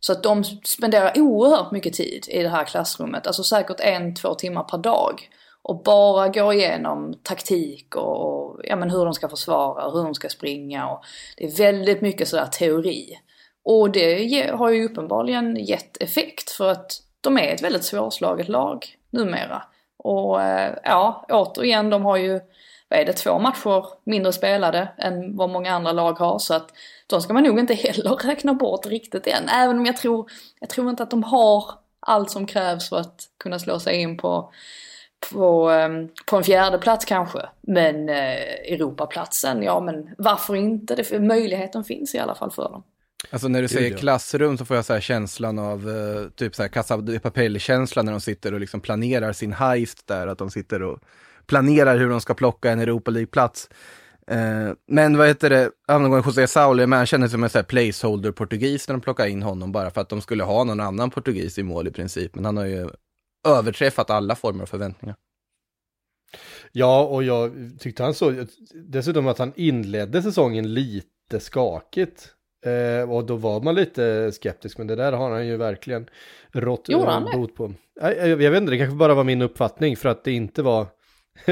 Så att de spenderar oerhört mycket tid i det här klassrummet, alltså säkert en, två timmar per dag. Och bara går igenom taktik och, och ja, men hur de ska försvara och hur de ska springa. Och det är väldigt mycket sådär teori. Och det har ju uppenbarligen gett effekt för att de är ett väldigt svårslaget lag numera. Och eh, ja, återigen, de har ju vad är det, två matcher mindre spelade än vad många andra lag har. Så att de ska man nog inte (laughs) heller räkna bort riktigt än. Även om jag tror, jag tror inte att de har allt som krävs för att kunna slå sig in på, på, ehm, på en fjärde plats kanske. Men eh, Europaplatsen, ja men varför inte? Det, möjligheten finns i alla fall för dem. Alltså när du säger klassrum så får jag så här känslan av, uh, typ så här Casa de Papel-känslan när de sitter och liksom planerar sin heist där, att de sitter och planerar hur de ska plocka en Europa League-plats. Eh, men vad heter det, angående José Sauli, men han kändes som en sån här placeholder-portugis när de plockade in honom bara för att de skulle ha någon annan portugis i mål i princip. Men han har ju överträffat alla former av förväntningar. Ja, och jag tyckte han så, dessutom att han inledde säsongen lite skakigt. Eh, och då var man lite skeptisk, men det där har han ju verkligen rått bot på. Jag, jag, jag vet inte, det kanske bara var min uppfattning för att det inte var. (laughs)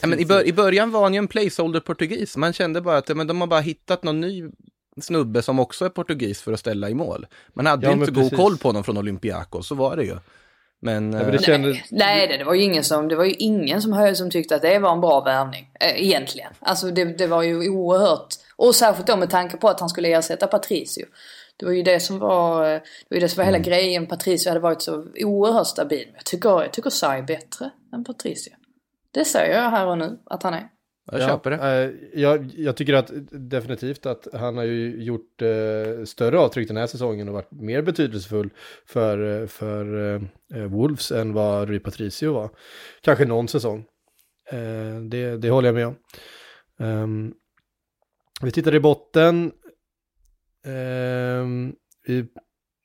Ja, men i, bör, I början var han ju en placeholder-portugis. Man kände bara att men de har bara hittat någon ny snubbe som också är portugis för att ställa i mål. Man hade Ja, ju inte god koll på honom från Olympiakos, så var det ju. Men, Ja, men eh, det kändes... Nej, nej det, det var ju ingen som, det var ju ingen som, hö- som tyckte att det var en bra värvning. Eh, egentligen. Alltså det, det var ju oerhört. Och särskilt då med tanke på att han skulle ersätta Patricio. Det var ju det som var, eh, det var, ju det som var hela Mm. grejen. Patricio hade varit så oerhört stabil. Men jag tycker, jag tycker Sai är bättre än Patricio. Det säger jag här och nu att han är. jag köper det. eh, jag, jag tycker att definitivt att han har ju gjort eh, större avtryck den här säsongen och varit mer betydelsefull för, eh, för eh, Wolves än vad Rui Patricio var. Kanske någon säsong. Eh, det, det håller jag med om. Ehm, vi tittar i botten. Ehm, vi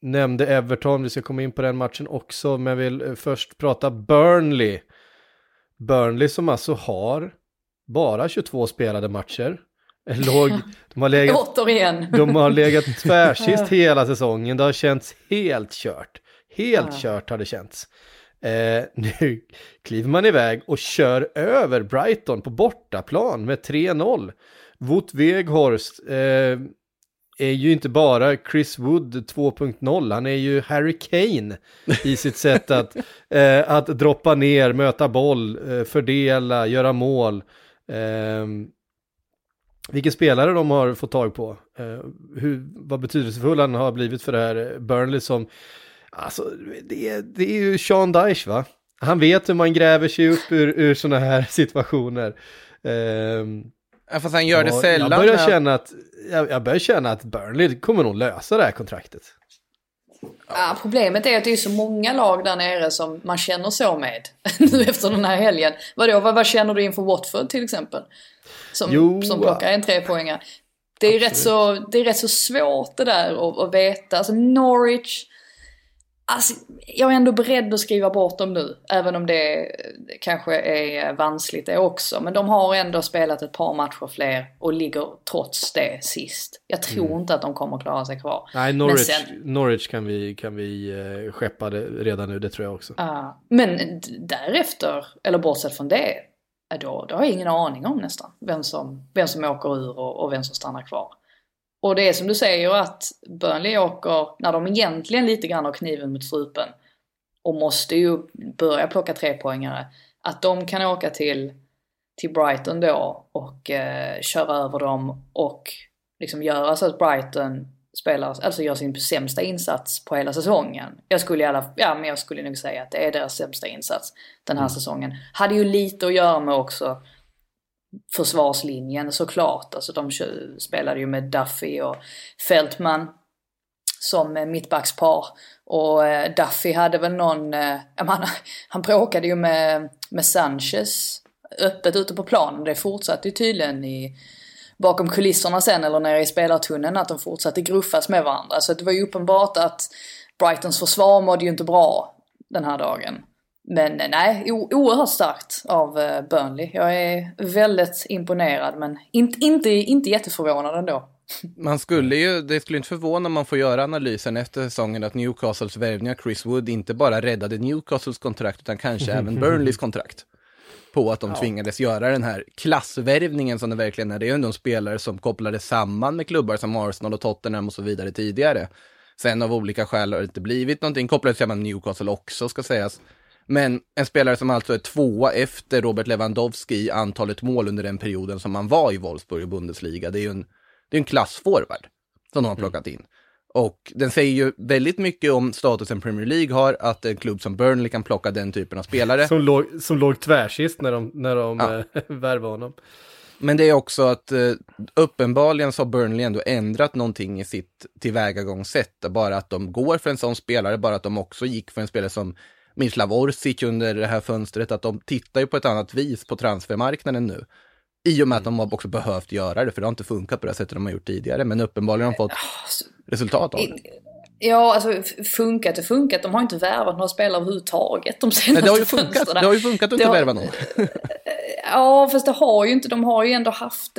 nämnde Everton, vi ska komma in på den matchen också, men vill eh, först prata Burnley. Burnley som alltså har bara 22 spelade matcher. Låg, (laughs) de, har legat, Återigen. de har legat tvärsist (laughs) hela säsongen. Det har känts helt kört. Helt Ja. kört har det känts. Eh, (laughs) nu kliver man iväg och kör över Brighton på bortaplan med 3-0. Wout Weghorst eh, är ju inte bara Chris Wood 2.0, han är ju Harry Kane i sitt (laughs) sätt att, eh, att droppa ner, möta boll, eh, fördela, göra mål. Eh, vilken spelare de har fått tag på. Eh, hur, vad betydelsefull han har blivit för det här Burnley som, alltså det är, det är ju Sean Dyche va? Han vet hur man gräver sig upp ur, ur sådana här (laughs) situationer. Ja, Fast han gör det och sällan. Jag börjar, känna att, jag, jag börjar känna att Burnley kommer nog lösa det här kontraktet. Ja, problemet är att det är så många lag där nere som man känner så med (laughs) nu efter den här helgen. Vadå, vad, vad känner du inför Watford till exempel? Som, Jo, som plockar en trepoängare. Det är, rätt så, det är rätt så svårt det där att, att veta. Alltså Norwich, alltså, jag är ändå beredd att skriva bort dem nu. Även om det kanske är vanskligt det också. Men de har ändå spelat ett par matcher fler och ligger trots det sist. Jag tror inte att de kommer klara sig kvar. Nej, Norwich, sen- Norwich kan vi, kan vi eh, skeppa redan nu, det tror jag också. Ja, men därefter, eller bortsett från det, ja, då, då har jag ingen aning om nästan vem som, vem som åker ur och, och vem som stannar kvar. Och det är som du säger att Burnley åker, när de egentligen lite grann har kniven mot strupen och måste ju börja plocka trepoängare, att de kan åka till, till Brighton då och eh, köra över dem och liksom göra så att Brighton spelar, alltså gör sin sämsta insats på hela säsongen. Jag skulle i alla ja men jag skulle nog säga att det är deras sämsta insats den här säsongen. Hade ju lite att göra med också försvarslinjen såklart. Alltså de spelade ju med Duffy och Fältman som eh, mittbackspar. Och eh, Duffy hade väl någon, ja, men han, han bråkade ju med, med Sanchez öppet ute på planen. Det fortsatte ju tydligen i, bakom kulisserna sen eller nere i spelartunneln att de fortsatte gruffas med varandra. Så det var ju uppenbart att Brightons försvar mådde ju inte bra den här dagen. Men eh, nej, o- oerhört starkt av eh, Burnley. Jag är väldigt imponerad men inte, inte, inte jätteförvånad ändå. (laughs) Man skulle ju, det skulle inte förvåna om man får göra analysen efter säsongen att Newcastles värvning av Chris Wood inte bara räddade Newcastles kontrakt utan kanske även (laughs) Burnleys kontrakt. På att de tvingades göra den här klassvärvningen som det verkligen är. Det är ju ändå en spelare som kopplades samman med klubbar som Arsenal och Tottenham och så vidare tidigare. Sen av olika skäl har det inte blivit någonting, kopplades samman med Newcastle också ska sägas. Men en spelare som alltså är tvåa efter Robert Lewandowski i antalet mål under den perioden som han var i Wolfsburg och Bundesliga. Det är ju en, det är en klassforward som de har plockat in. Och den säger ju väldigt mycket om statusen Premier League har, att en klubb som Burnley kan plocka den typen av spelare. Som låg, som låg tvärsist när de, när de Ja. eh, (laughs) värvade honom. Men det är också att eh, uppenbarligen så har Burnley ändå ändrat någonting i sitt tillvägagångssätt. Bara att de går för en sån spelare, bara att de också gick för en spelare som Mislav Orsic under det här fönstret, att de tittar ju på ett annat vis på transfermarknaden nu. I och med att de har också behövt göra det, för det har inte funkat på det sättet de har gjort tidigare. Men uppenbarligen har de fått resultat av det. Ja, alltså funkat och funkat. De har inte värvat några spelare överhuvudtaget de senaste det har ju funkat, det har ju funkat att inte har- värva någon. (laughs) Ja, fast det har ju inte. De har ju ändå haft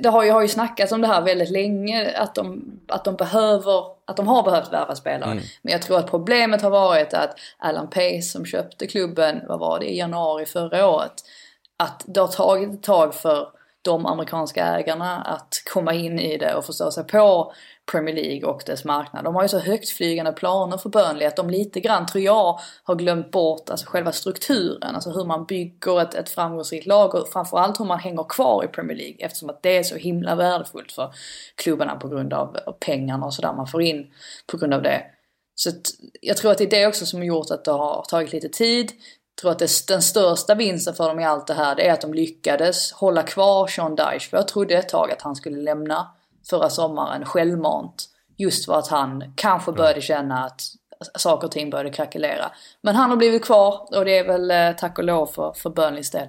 det. har ju, har ju snackats om det här väldigt länge, att de, att de behöver, att de har behövt värva spelare. Mm. Men jag tror att problemet har varit att Alan Pace som köpte klubben, vad var det, i januari förra året, att det har tagit ett tag för de amerikanska ägarna att komma in i det och förstå sig på Premier League och dess marknad. De har ju så högtflygande planer för Burnley att de lite grann, tror jag, har glömt bort alltså själva strukturen. Alltså hur man bygger ett, ett framgångsrikt lag och framförallt hur man hänger kvar i Premier League eftersom att det är så himla värdefullt för klubbarna på grund av pengarna och sådär man får in på grund av det. Så jag tror att det är det också som har gjort att det har tagit lite tid. Jag tror att det, den största vinsten för dem i allt det här det är att de lyckades hålla kvar Sean Dyche. För jag trodde ett tag att han skulle lämna förra sommaren självmant. Just för att han kanske började känna att saker och ting började krackelera. Men han har blivit kvar och det är väl eh, tack och lov för, för Burnleys del.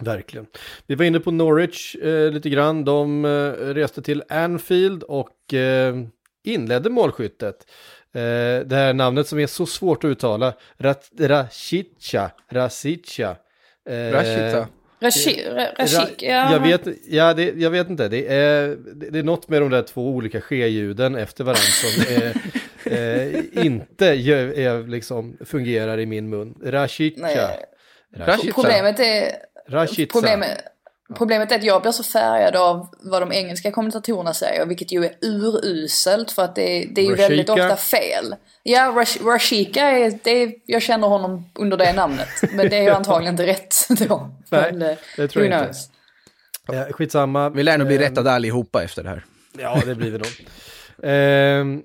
Verkligen. Vi var inne på Norwich eh, lite grann. De eh, reste till Anfield och eh, inledde målskyttet. Eh, det här namnet som är så svårt att uttala. Rashica. Rashica. Eh, Rashica. Rashik, Rashik ja. Jag vet, ja, det, jag vet inte, det är, det är något med de där två olika ske-ljuden efter varandra som (laughs) är, eh, inte är, liksom, fungerar i min mun. Rashika. Problemet är... Rashitsa. Problemet, Problemet är att jag blir så färgad av vad de engelska kommentatorerna säger, vilket ju är uruselt för att det, det är ju Rashika. väldigt ofta fel. Ja, Rash, Rashika är, det är, jag känner honom under det namnet, men det är ju (laughs) antagligen inte rätt (laughs) då. Nej, men, det tror jag inte. Ja, skitsamma. Vi lär nog bli rättade allihopa efter det här. Ja, det blir vi nog.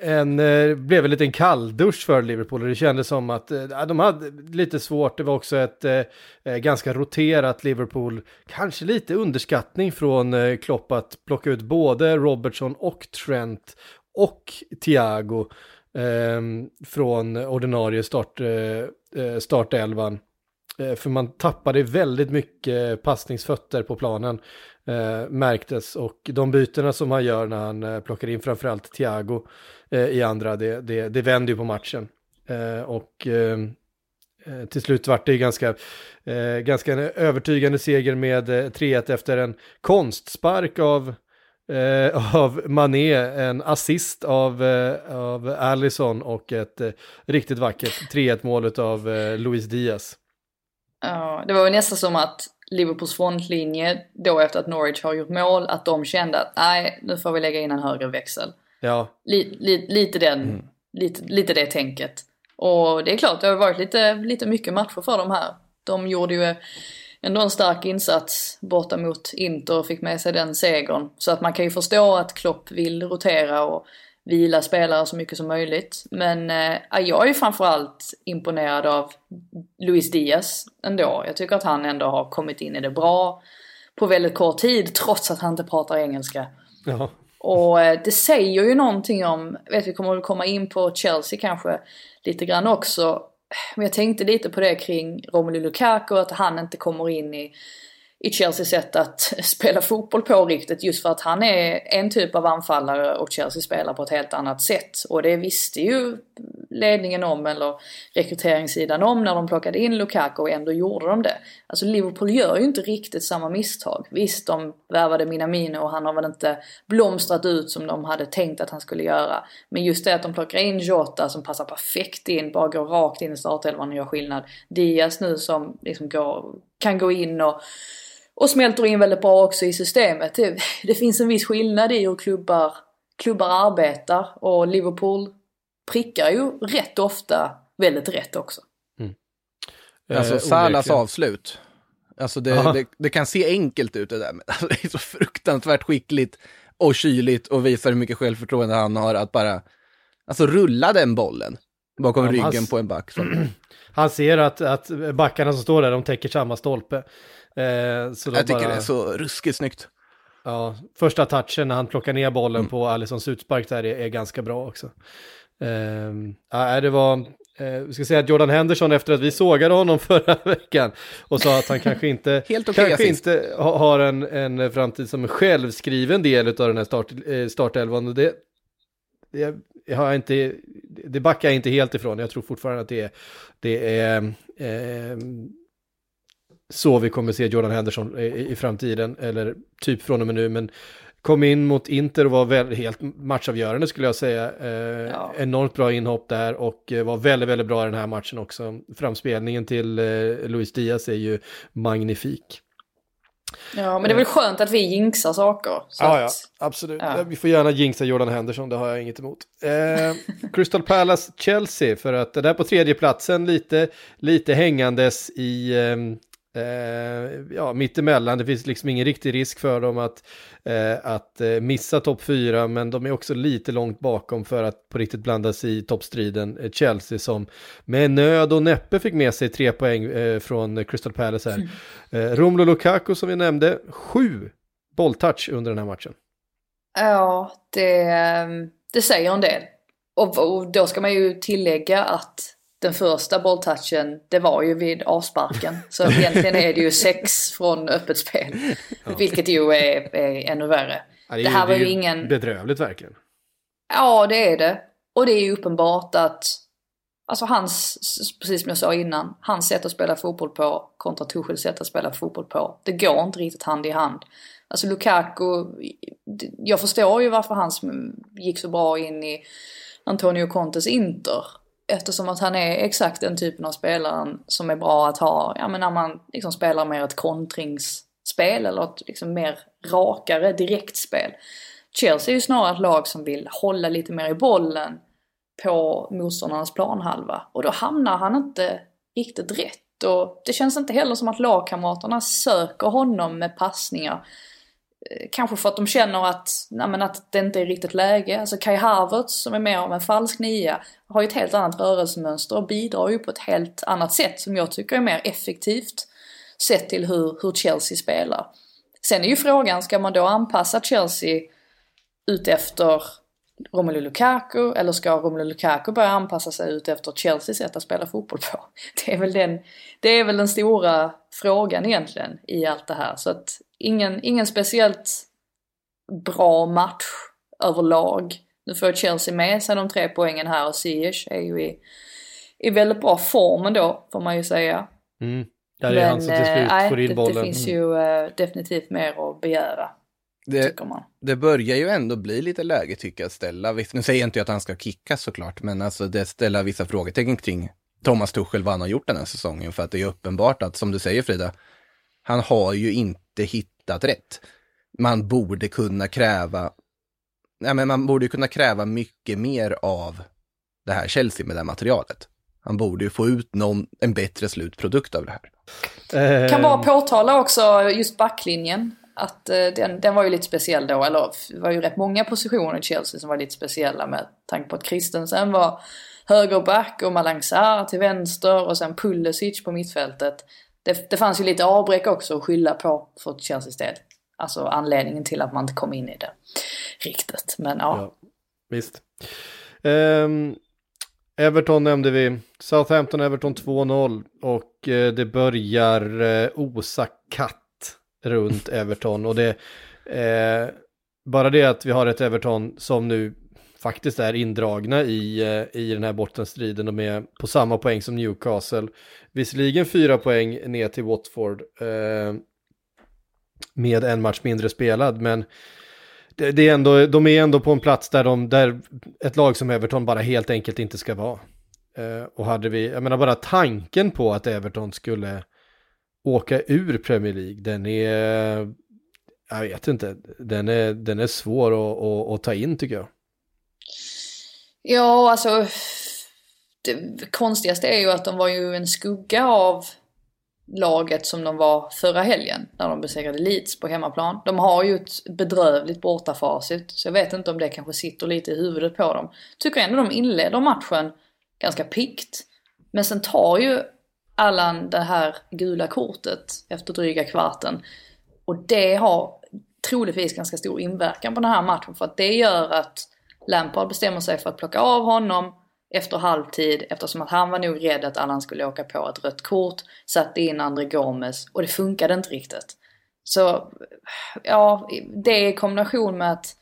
En, eh, blev en liten kalldusch för Liverpool och det kändes som att eh, de hade lite svårt. Det var också ett eh, eh, ganska roterat Liverpool. Kanske lite underskattning från eh, Klopp att plocka ut både Robertson och Trent och Thiago ehm, från ordinarie start, eh, eh, startelvan. för man tappade väldigt mycket passningsfötter på planen eh, märktes och de bytena som han gör när han eh, plockar in framförallt Thiago Eh, i andra, det, det, det vänder ju på matchen. Eh, och eh, eh till slut vart det ju ganska, eh, ganska en övertygande seger med 3-1 efter en konstspark av Eh, (laughs) av Mané, en assist av, eh, av Allison och ett eh, riktigt vackert 3-1 mål av Luis Diaz. Ja, det var ju nästan som att Liverpools frontlinje då efter att Norwich har gjort mål, att de kände att nej, nu får vi lägga in en högre växel. Ja. Li, li, lite, den, mm. lite, lite det tänket. Och det är klart, det har varit lite, lite mycket matcher för dem här. De gjorde ju ändå en stark insats borta mot Inter och fick med sig den segern. Så att man kan ju förstå att Klopp vill rotera och vila spelare så mycket som möjligt. Men eh, jag är ju framförallt imponerad av Luis Diaz ändå. Jag tycker att han ändå har kommit in i det bra på väldigt kort tid trots att han inte pratar engelska. Jaha. Och eh, det säger ju någonting om, vet vi kommer väl komma in på Chelsea kanske lite grann också. Men jag tänkte lite på det kring Romelu Lukaku, att han inte kommer in i i Chelseas sätt att (laughs) spela fotboll på riktigt just för att han är en typ av anfallare och Chelsea spelar på ett helt annat sätt. Och det visste ju ledningen om, eller rekryteringssidan om, när de plockade in Lukaku och ändå gjorde de det. Alltså Liverpool gör ju inte riktigt samma misstag. Visst, de värvade Minamino och han har väl inte blomstrat ut som de hade tänkt att han skulle göra. Men just det att de plockar in Jota som passar perfekt in, bara går rakt in i startelvan och gör skillnad. Diaz nu som liksom går, kan gå in och och smälter in väldigt bra också i systemet. Det, (laughs) det finns en viss skillnad i hur klubbar, klubbar arbetar och Liverpool prickar ju rätt ofta väldigt rätt också. Mm. Alltså eh, Salas avslut. Alltså det, det, det, kan se enkelt ut det där, men (laughs) alltså det är så fruktansvärt skickligt och kyligt och visar hur mycket självförtroende han har att bara, alltså rulla den bollen bakom ja, ryggen han, på en back. (clears throat) Han ser att, att backarna som står där, de täcker samma stolpe. Eh, så jag tycker bara... det är så ruskigt snyggt. Ja, första touchen när han plockar ner bollen mm. på Alissons utspark där är, är ganska bra också. Eh, ja, det var, eh, vi ska säga att Jordan Henderson efter att vi sågade honom (laughs) förra veckan och sa att han kanske inte, (laughs) Helt okay kanske inte har en, en framtid som en självskriven del av den här start, eh, startelvan. Det, det, jag har inte, det backar jag inte helt ifrån. Jag tror fortfarande att det är, det är eh, så vi kommer se Jordan Henderson i, i framtiden, eller typ från och med nu, men kom in mot Inter och var väl, helt matchavgörande skulle jag säga. Eh, ja. Enormt bra inhopp där och eh, var väldigt, väldigt bra i den här matchen också. Framspelningen till eh, Luis Diaz är ju magnifik. Ja, men det är väl skönt att vi jinxar saker. ja, ja, absolut. Ja. Vi får gärna jinxa Jordan Henderson, det har jag inget emot. Eh, (laughs) Crystal Palace-Chelsea, för att det där på tredje platsen lite, lite hängandes i... Eh, ja, mittemellan. Det finns liksom ingen riktig risk för dem att, eh, att eh, missa topp fyra, men de är också lite långt bakom för att på riktigt blanda sig i toppstriden. Chelsea som med nöd och näppe fick med sig tre poäng från Crystal Palace här. Mm. Romelu Lukaku som vi nämnde, sju bolltouch under den här matchen. Ja, det, det säger en del. Och, och då ska man ju tillägga att den första bolltouchen, det var ju vid avsparken. Så (laughs) egentligen är det ju sex från öppet spel. Ja. Vilket ju är, är ännu värre. Ja, det, det, här det var ju ingen... bedrövligt verkligen. Ja, det är det. Och det är ju uppenbart att, alltså hans, precis som jag sa innan, hans sätt att spela fotboll på kontra Tuchels sätt att spela fotboll på. Det går inte riktigt hand i hand. Alltså Lukaku, jag förstår ju varför han gick så bra in i Antonio Contes Inter. Eftersom att han är exakt den typen av spelare som är bra att ha, ja men när man liksom spelar mer ett kontringsspel eller ett liksom mer rakare direktspel. Chelsea är ju snarare ett lag som vill hålla lite mer i bollen på motståndarnas planhalva. Och då hamnar han inte riktigt rätt. Och det känns inte heller som att lagkamraterna söker honom med passningar. Eh, kanske för att de känner att, nej, men att det inte är riktigt läge. Alltså Kai Havertz som är mer av en falsk nia har ju ett helt annat rörelsemönster och bidrar ju på ett helt annat sätt som jag tycker är mer effektivt sett till hur, hur Chelsea spelar. Sen är ju frågan, ska man då anpassa Chelsea ut efter Romelu Lukaku eller ska Romelu Lukaku börja anpassa sig ut efter Chelseas sätt att spela fotboll på? (laughs) Det är väl den, det är väl den stora frågan egentligen i allt det här. Så att ingen, ingen speciellt bra match överlag. Nu får Chelsea med sig de tre poängen här och Ziyech är ju i, i väldigt bra form ändå får man ju säga. Mm. Där är Men, han som till slut äh, får in bollen. Det, det finns ju uh, definitivt mer att begära. Det, det börjar ju ändå bli lite läge tycker jag att ställa, nu säger jag inte att han ska kickas såklart, men alltså det ställer vissa frågetecken kring Thomas Tuchel vad han har gjort den här säsongen. För att det är uppenbart att, som du säger Frida, han har ju inte hittat rätt. Man borde kunna kräva, nej men man borde kunna kräva mycket mer av det här Chelsea med det här materialet. Han borde ju få ut någon, en bättre slutprodukt av det här. Kan bara påtala också just backlinjen att eh, den, den var ju lite speciell då, eller det var ju rätt många positioner i Chelsea som var lite speciella med tanke på att Christensen var högerback och Malang Sarr till vänster och sen Pulisic på mittfältet. Det, det fanns ju lite avbräck också att skylla på för Chelseas del. Alltså anledningen till att man inte kom in i det riktigt. Men ja. ja visst. Um, Everton nämnde vi. Southampton Everton 2-0 och uh, det börjar uh, osa katt runt Everton. Och det, eh, bara det att vi har ett Everton som nu faktiskt är indragna i, eh, i den här bottenstriden. De är på samma poäng som Newcastle. Visserligen fyra poäng ner till Watford eh, med en match mindre spelad, men det, det, är ändå, de är ändå på en plats där, de, där ett lag som Everton bara helt enkelt inte ska vara. Eh, och hade vi, jag menar bara tanken på att Everton skulle åka ur Premier League, den är, jag vet inte, den är, den är svår att, att, att ta in tycker jag. Ja, alltså det konstigaste är ju att de var ju en skugga av laget som de var förra helgen när de besegrade Leeds på hemmaplan. De har ju ett bedrövligt bortafacit så jag vet inte om det kanske sitter lite i huvudet på dem. Tycker ändå de inleder matchen ganska pikt. Men sen tar ju Allan det här gula kortet efter dryga kvarten. Och det har troligtvis ganska stor inverkan på den här matchen för att det gör att Lampard bestämmer sig för att plocka av honom efter halvtid eftersom att han var nog rädd att Allan skulle åka på ett rött kort, satte in André Gomes och det funkade inte riktigt. Så ja, det i kombination med att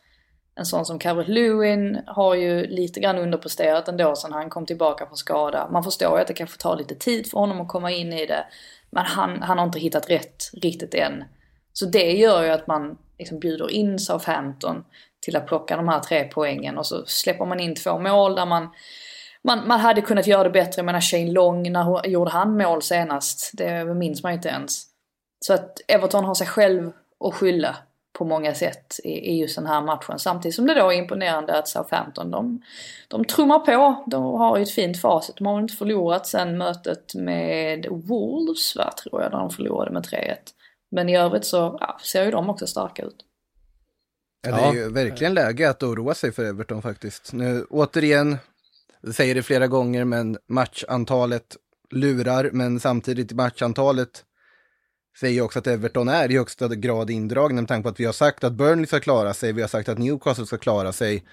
en sån som Calvert Lewin har ju lite grann underpresterat ändå sen han kom tillbaka från skada. Man förstår ju att det kanske tar lite tid för honom att komma in i det. Men han, han har inte hittat rätt riktigt än. Så det gör ju att man liksom bjuder in Southampton till att plocka de här tre poängen och så släpper man in två mål där man man, man hade kunnat göra det bättre. Jag menar Shane Long, när gjorde han mål senast? Det minns man ju inte ens. Så att Everton har sig själv att skylla på många sätt i, i just den här matchen. Samtidigt som det då är imponerande att Southampton, de, de trummar på. De har ju ett fint facit. De har inte förlorat sen mötet med Wolves, va, tror jag, där de förlorade med 3-1. Men i övrigt så ja, ser ju de också starka ut. Ja, det är ju verkligen läge att oroa sig för Everton faktiskt. Nu återigen, säger det flera gånger, men matchantalet lurar, men samtidigt matchantalet säger också att Everton är i högsta grad indragna med tanke på att vi har sagt att Burnley ska klara sig, vi har sagt att Newcastle ska klara sig. (laughs)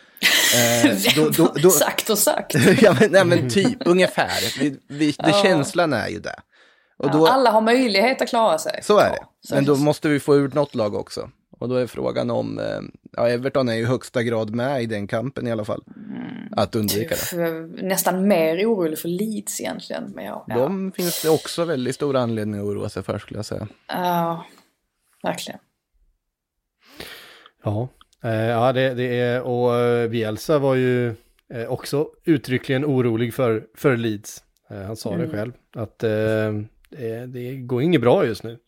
Eh, då, då, då, sagt och sagt. (laughs) ja, men, nej, men typ, ungefär. Vi, vi, det ja. Känslan är ju det. Och då, ja, alla har möjlighet att klara sig. Så är det. Ja, men då måste vi få ut något lag också. Och då är frågan om, eh, ja Everton är ju i högsta grad med i den kampen i alla fall. Mm. Att undvika det. Nästan mer orolig för Leeds egentligen. Men ja, De finns det också väldigt stor anledning att oroa sig för skulle jag säga. Ja, verkligen. Ja, eh, ja det, det är, och eh, Bielsa var ju också uttryckligen orolig för, för Leeds. Han sa mm. det själv, att det, det går inget bra just nu.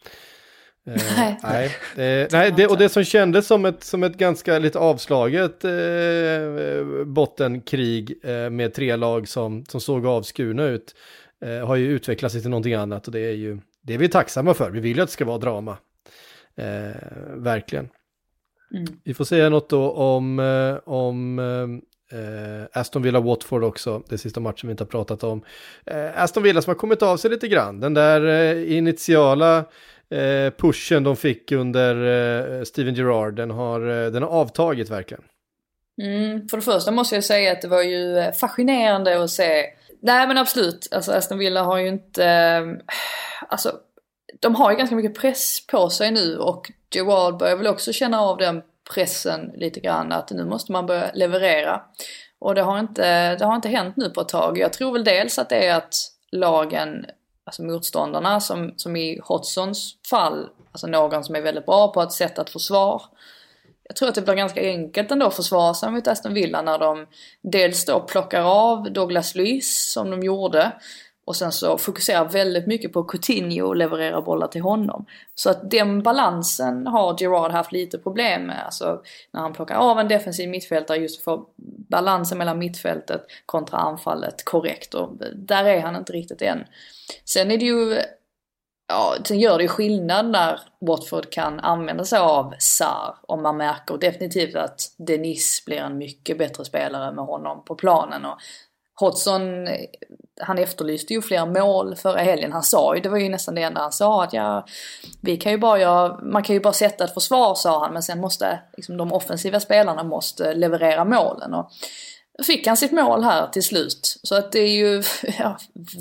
Eh, (laughs) nej. nej, nej det, och det som kändes som ett, som ett ganska lite avslaget eh, bottenkrig eh, med tre lag som, som såg avskurna ut har ju utvecklat sig till någonting annat och det är ju det är vi tacksamma för. Vi vill ju att det ska vara drama. Verkligen. Mm. Vi får säga något då om, om Aston Villa-Watford också, det sista matchen vi inte har pratat om. Aston Villa som har kommit av sig lite grann, den där initiala eh, Eh, pushen de fick under eh, Steven Gerrard, den har, eh, den har avtagit verkligen. Mm, för det första måste jag säga att det var ju fascinerande att se. Nej men absolut, alltså Aston Villa har ju inte, alltså de har ju ganska mycket press på sig nu och Gerard börjar väl också känna av den pressen lite grann att nu måste man börja leverera. Och det har inte, det har inte hänt nu på ett tag. Jag tror väl dels att det är att lagen alltså motståndarna som, som i Hotsons fall, alltså någon som är väldigt bra på att sätta ett försvar. Jag tror att det blir ganska enkelt ändå att försvara sig mot Aston Villa när de dels då plockar av Douglas Luiz som de gjorde och sen så fokuserar väldigt mycket på Coutinho och levererar bollar till honom. Så att den balansen har Gerard haft lite problem med. Alltså när han plockar av en defensiv mittfältare just för balansen mellan mittfältet kontra anfallet korrekt. Och där är han inte riktigt än. Sen är det ju Ja, sen gör det ju skillnad när Watford kan använda sig av Sar och man märker definitivt att Denis blir en mycket bättre spelare med honom på planen och Hodgson, han efterlyste ju fler mål förra helgen. Han sa ju, det var ju nästan det enda han sa, att ja, vi kan ju bara göra, man kan ju bara sätta ett försvar sa han, men sen måste liksom, de offensiva spelarna måste leverera målen. Och fick han sitt mål här till slut. Så att det är ju (laughs) ja,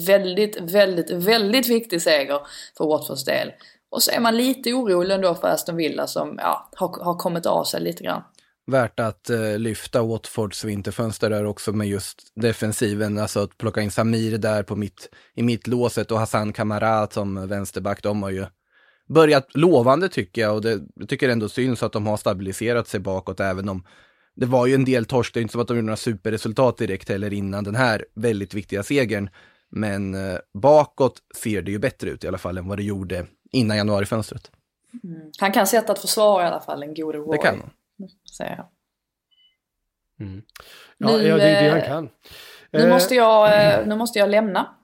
väldigt, väldigt, väldigt viktig seger för Watfords del. Och så är man lite orolig ändå för Aston Villa som ja, har, har kommit av sig lite grann värt att eh, lyfta Watfords vinterfönster där också med just defensiven, alltså att plocka in Samir där på mitt, i mittlåset och Hassan Kamara som vänsterback, de har ju börjat lovande tycker jag och det, jag tycker ändå syns att de har stabiliserat sig bakåt även om det var ju en del torsk, det är inte som att de gjorde några superresultat direkt heller innan den här väldigt viktiga segern. Men eh, bakåt ser det ju bättre ut i alla fall än vad det gjorde innan januarifönstret. Mm. Han kan sätta ett försvar i alla fall, en gode Roy. Det kan han säger jag. Mm. Ja, nu, ja, det är det han kan. Nu, eh, måste jag, eh, nu måste jag lämna.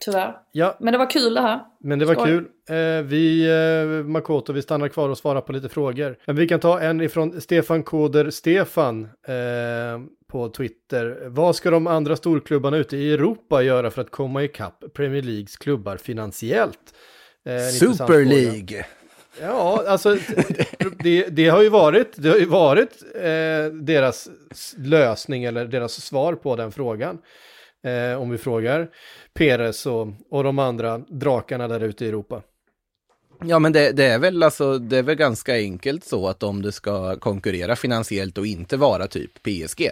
Tyvärr. Ja. Men det var kul det här. Men det var Skål. kul. Eh, vi, eh, Makoto, vi stannar kvar och svarar på lite frågor. Men vi kan ta en ifrån Stefan Koder Stefan eh, på Twitter. Vad ska de andra storklubbarna ute i Europa göra för att komma ikapp Premier Leagues klubbar finansiellt? Eh, Super League. Ja, alltså det, det, har ju varit, det har ju varit eh, deras lösning eller deras svar på den frågan. Eh, om vi frågar Peres och, och de andra drakarna där ute i Europa. Ja, men det, det, är väl alltså, det är väl ganska enkelt så att om du ska konkurrera finansiellt och inte vara typ PSG,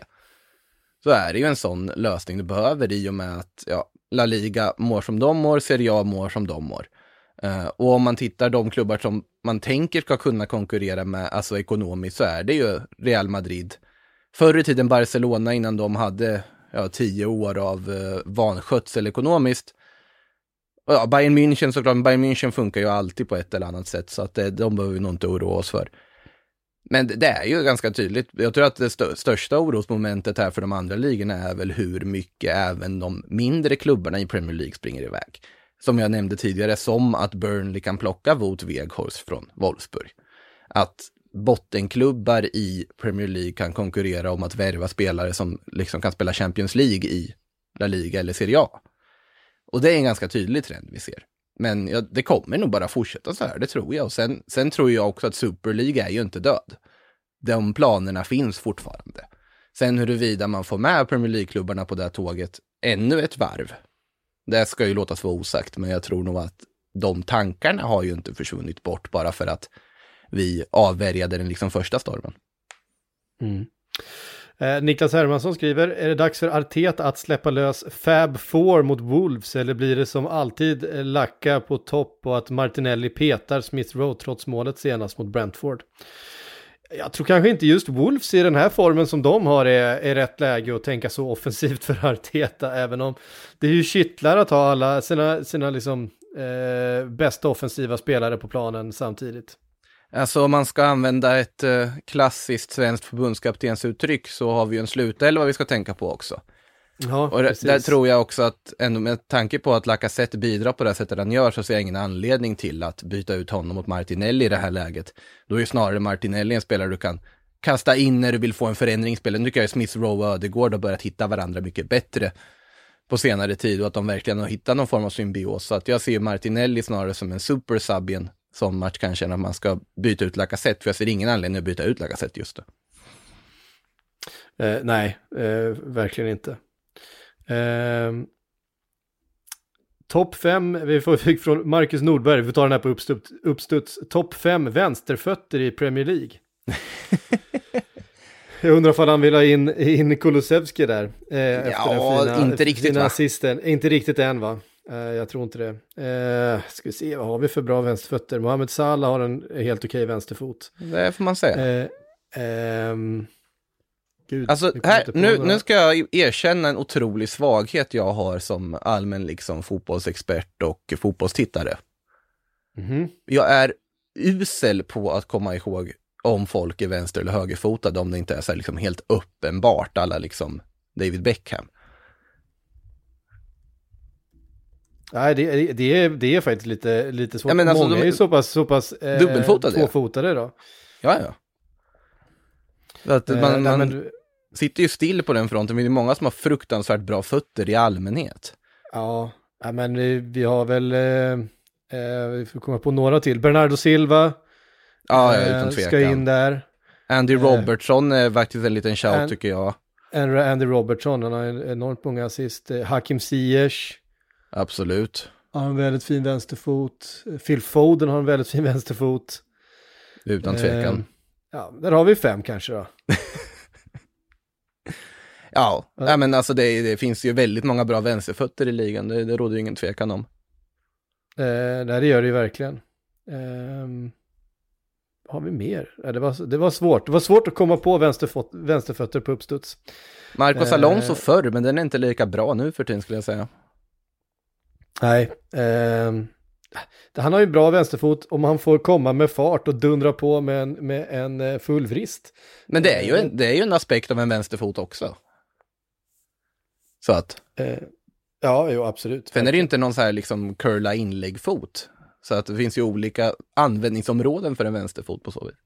så är det ju en sån lösning du behöver i och med att ja, La Liga mår som de mår, Serie A mår som de mår. Uh, och om man tittar de klubbar som man tänker ska kunna konkurrera med, alltså ekonomiskt, så är det ju Real Madrid. Förr i tiden Barcelona innan de hade ja, tio år av eh, vanskötsel ekonomiskt. Och ja, Bayern München såklart, Bayern München funkar ju alltid på ett eller annat sätt, så att eh, de behöver vi nog inte oroa oss för. Men det är ju ganska tydligt. Jag tror att det största orosmomentet här för de andra ligorna är väl hur mycket även de mindre klubbarna i Premier League springer iväg. Som jag nämnde tidigare, som att Burnley kan plocka Wout Weghorst från Wolfsburg. Att bottenklubbar i Premier League kan konkurrera om att värva spelare som liksom kan spela Champions League i La Liga eller Serie A. Och det är en ganska tydlig trend vi ser. Men ja, det kommer nog bara fortsätta så här, det tror jag. Och sen, sen tror jag också att Super League är ju inte död. De planerna finns fortfarande. Sen huruvida man får med Premier League-klubbarna på det här tåget ännu ett varv, det ska ju låtas vara osagt, men jag tror nog att de tankarna har ju inte försvunnit bort bara för att vi avvärjade den liksom första stormen. Mm. Eh, Niklas Hermansson skriver, är det dags för Arteta att släppa lös Fab 4 mot Wolves eller blir det som alltid eh, lacka på topp och att Martinelli petar Smith Rowe trots målet senast mot Brentford? Jag tror kanske inte just Wolves i den här formen som de har är, är rätt läge att tänka så offensivt för Arteta, även om det är ju kittlar att ha alla sina, sina liksom, eh, bästa offensiva spelare på planen samtidigt. Alltså om man ska använda ett eh, klassiskt svenskt förbundskaptensuttryck så har vi ju en slutelva vi ska tänka på också. Ja, och det, där tror jag också att, ändå med tanke på att Lacazette bidrar på det sättet han gör, så ser jag ingen anledning till att byta ut honom mot Martinelli i det här läget. Då är ju snarare Martinelli en spelare du kan kasta in när du vill få en förändring i spelet. Nu tycker jag Smith Rowe och Ödegård har börjat hitta varandra mycket bättre på senare tid och att de verkligen har hittat någon form av symbios. Så att jag ser Martinelli snarare som en super sub i en sån match kanske att man ska byta ut Lacazette, för jag ser ingen anledning att byta ut Lacazette just det. Eh, nej, eh, verkligen inte. Eh, Topp 5, vi fick från Marcus Nordberg, vi tar den här på uppstuds. uppstuds. Topp 5 vänsterfötter i Premier League. (laughs) Jag undrar om han vill ha in, in Kulusevski där. Eh, ja, fina, inte riktigt va? Assisten. Inte riktigt än va? Eh, jag tror inte det. Eh, ska vi se, vad har vi för bra vänsterfötter? Mohamed Salah har en helt okej vänsterfot. Det får man säga. Eh, ehm, Gud, alltså, här, nu, nu ska jag erkänna en otrolig svaghet jag har som allmän liksom, fotbollsexpert och fotbollstittare. Mm -hmm. Jag är usel på att komma ihåg om folk är vänster eller högerfotade, om det inte är så liksom helt uppenbart, alla liksom David Beckham. Nej, det, det, är, det är faktiskt lite, lite svårt. Ja, men alltså, Många de, är ju så pass, så pass eh, dubbelfotade. tvåfotade då. Ja, ja. Att man, eh, man nej, sitter ju still på den fronten, men det är många som har fruktansvärt bra fötter i allmänhet. Ja, men vi har väl, eh, eh, vi får komma på några till. Bernardo Silva, ja, tvekan. ska in där. Andy Robertson är faktiskt en liten shout And, tycker jag. Andy Robertson, han har enormt många assist. Hakim Ziyech. Absolut. Han har en väldigt fin vänsterfot. Phil Foden har en väldigt fin vänsterfot. Utan tvekan. Eh, ja, där har vi fem kanske då. ja, ja, men alltså det, det, finns ju väldigt många bra vänsterfötter i ligan. Det, det råder ju ingen tvekan om. Eh, nej, det gör det ju verkligen. Eh, har vi mer? Ja, det, var, det var svårt. Det var svårt att komma på vänsterfot, vänsterfötter på uppstuds. Marcos Alonso eh, förr, men den är inte lika bra nu för tiden skulle jag säga. Nej, eh, han har ju bra vänsterfot om han får komma med fart och dundra på med en, med en eh, full vrist. Men det är, ju en, det är ju en aspekt av en vänsterfot också. Så att. Eh, ja, jo absolut. Sen är det ju inte någon så här liksom curla inläggfot. Så att det finns ju olika användningsområden för en vänsterfot på så vis.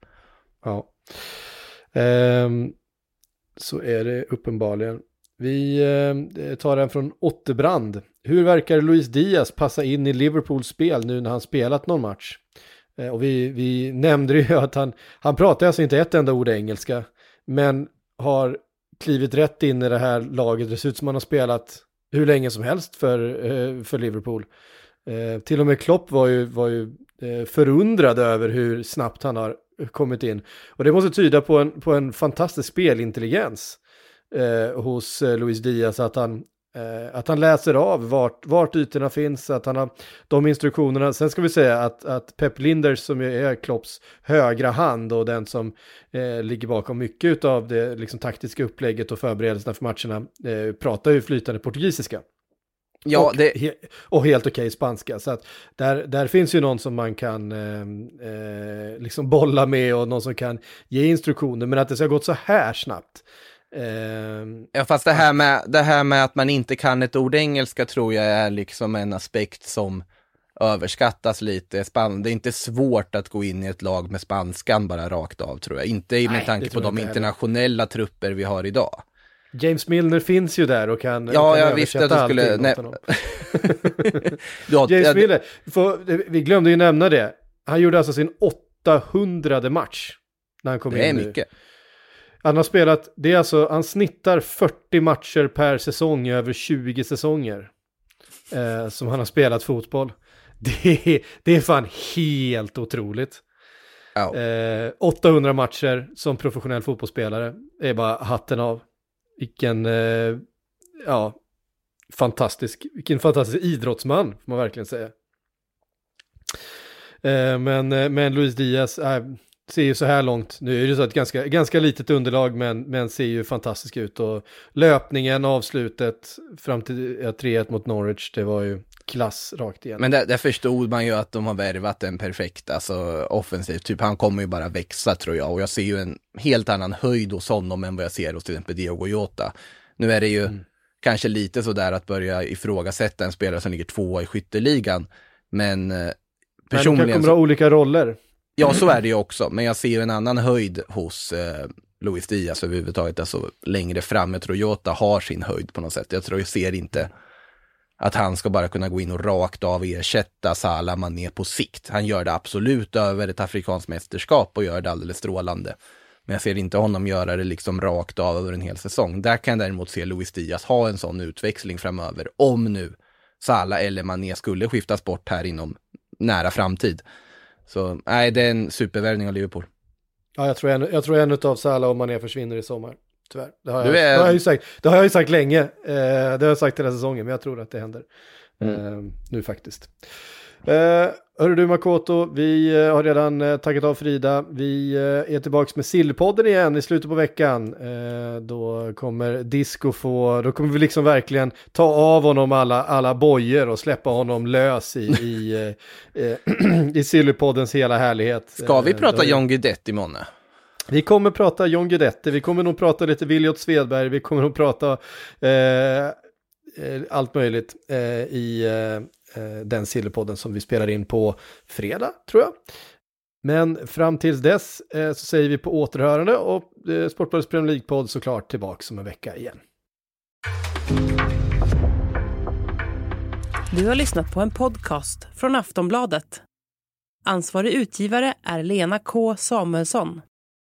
Ja. Um, så är det uppenbarligen. Vi eh, tar den från Otterbrand. Hur verkar Luis Diaz passa in i Liverpools spel nu när han spelat någon match? Eh, och vi, vi nämnde ju (laughs) att han, han pratar alltså inte ett enda ord engelska, men har klivit rätt in i det här laget. Det ser ut som han har spelat hur länge som helst för, eh, för Liverpool. Till och med Klopp var ju, var ju förundrad över hur snabbt han har kommit in. Och det måste tyda på en, på en fantastisk spelintelligens eh, hos eh, Luis Diaz att han Eh, att han läser av vart, vart ytorna finns, att han har de instruktionerna. Sen ska vi säga att, att Pep Linders som är Klopps högra hand och den som eh, ligger bakom mycket av det liksom, taktiska upplägget och förberedelserna för matcherna eh, pratar ju flytande portugisiska. Ja, och, det... he, och helt okej okay spanska. Så att där, där finns ju någon som man kan eh, eh, liksom bolla med och någon som kan ge instruktioner. Men att det ska ha gått så här snabbt. Eh, ja, fast det här, med, det här med att man inte kan ett ord engelska tror jag är liksom en aspekt som överskattas lite. Span det är inte svårt att gå in i ett lag med spanskan bara rakt av tror jag. Inte med Nej, tanke på de internationella heller. trupper vi har idag. James Milner finns ju där och kan Ja, kan jag visste att du skulle... Nej. (laughs) ja, James Milner, för, vi glömde ju nämna det. Han gjorde alltså sin 800 match när han kom det in är mycket. Han har spelat, det är alltså, han snittar 40 matcher per säsong över 20 säsonger. Eh, som han har spelat fotboll. (laughs) Det är, det är fan helt otroligt. Oh. Eh, 800 matcher som professionell fotbollsspelare är bara hatten av. Vilken, eh, ja, fantastisk, vilken fantastisk idrottsman får man verkligen säga. Eh, men, eh, men Luis Diaz, äh, ser ju så här långt, nu är det så ett ganska, ganska litet underlag men, men ser ju fantastisk ut och löpningen, avslutet fram till 3-1 mot Norwich, det var ju klass rakt igen. Men där, där förstod man ju att de har värvat en perfekt, alltså offensiv, typ han kommer ju bara växa tror jag och jag ser ju en helt annan höjd hos honom än vad jag ser hos till exempel Diogo Jota. Nu är det ju mm. kanske lite sådär att börja ifrågasätta en spelare som ligger tvåa i skytteligan, men eh, personligen... Men kommer så... ha olika roller. Ja, så är det ju också, men jag ser ju en annan höjd hos eh, Luis Diaz överhuvudtaget, alltså längre fram. Jag tror Jota har sin höjd på något sätt. Jag tror jag ser inte att han ska bara kunna gå in och rakt av ersätta Salah Mané på sikt. Han gör det absolut över ett afrikanskt mästerskap och gör det alldeles strålande. Men jag ser inte honom göra det liksom rakt av över en hel säsong. Där kan jag däremot se Luis Diaz ha en sån utväxling framöver, om nu Salah eller Mané skulle skiftas bort här inom nära framtid. Så nej, det är en supervärvning av Liverpool. Ja, jag tror en, jag tror en av Salah och Mané försvinner i sommar. Tyvärr. Det har, jag, är... det har jag, ju sagt, det har jag ju sagt länge. Eh, det har jag sagt hela säsongen, men jag tror att det händer. Mm. Eh, nu faktiskt. Eh, hörru du Makoto, vi eh, har redan eh, tagit av Frida. Vi eh, är tillbaka med Sillpodden igen i slutet på veckan. Eh, då kommer Disco få, då kommer vi liksom verkligen ta av honom alla, alla bojor och släppa honom lös i, i, eh, (clears throat) i Sillypoddens hela härlighet. Ska vi prata John Guidetti imorgon? Vi kommer prata John Guidetti, vi kommer nog prata lite Viljot Svedberg, vi kommer nog prata allt möjligt i eh, Eh, den Sillepodden som vi spelar in på fredag, tror jag. Men fram tills dess eh, så säger vi på återhörande och eh, Sportbladets Premier League-podd såklart tillbaka om en vecka igen. Du har lyssnat på en podcast från Aftonbladet. Ansvarig utgivare är Lena K Samuelsson.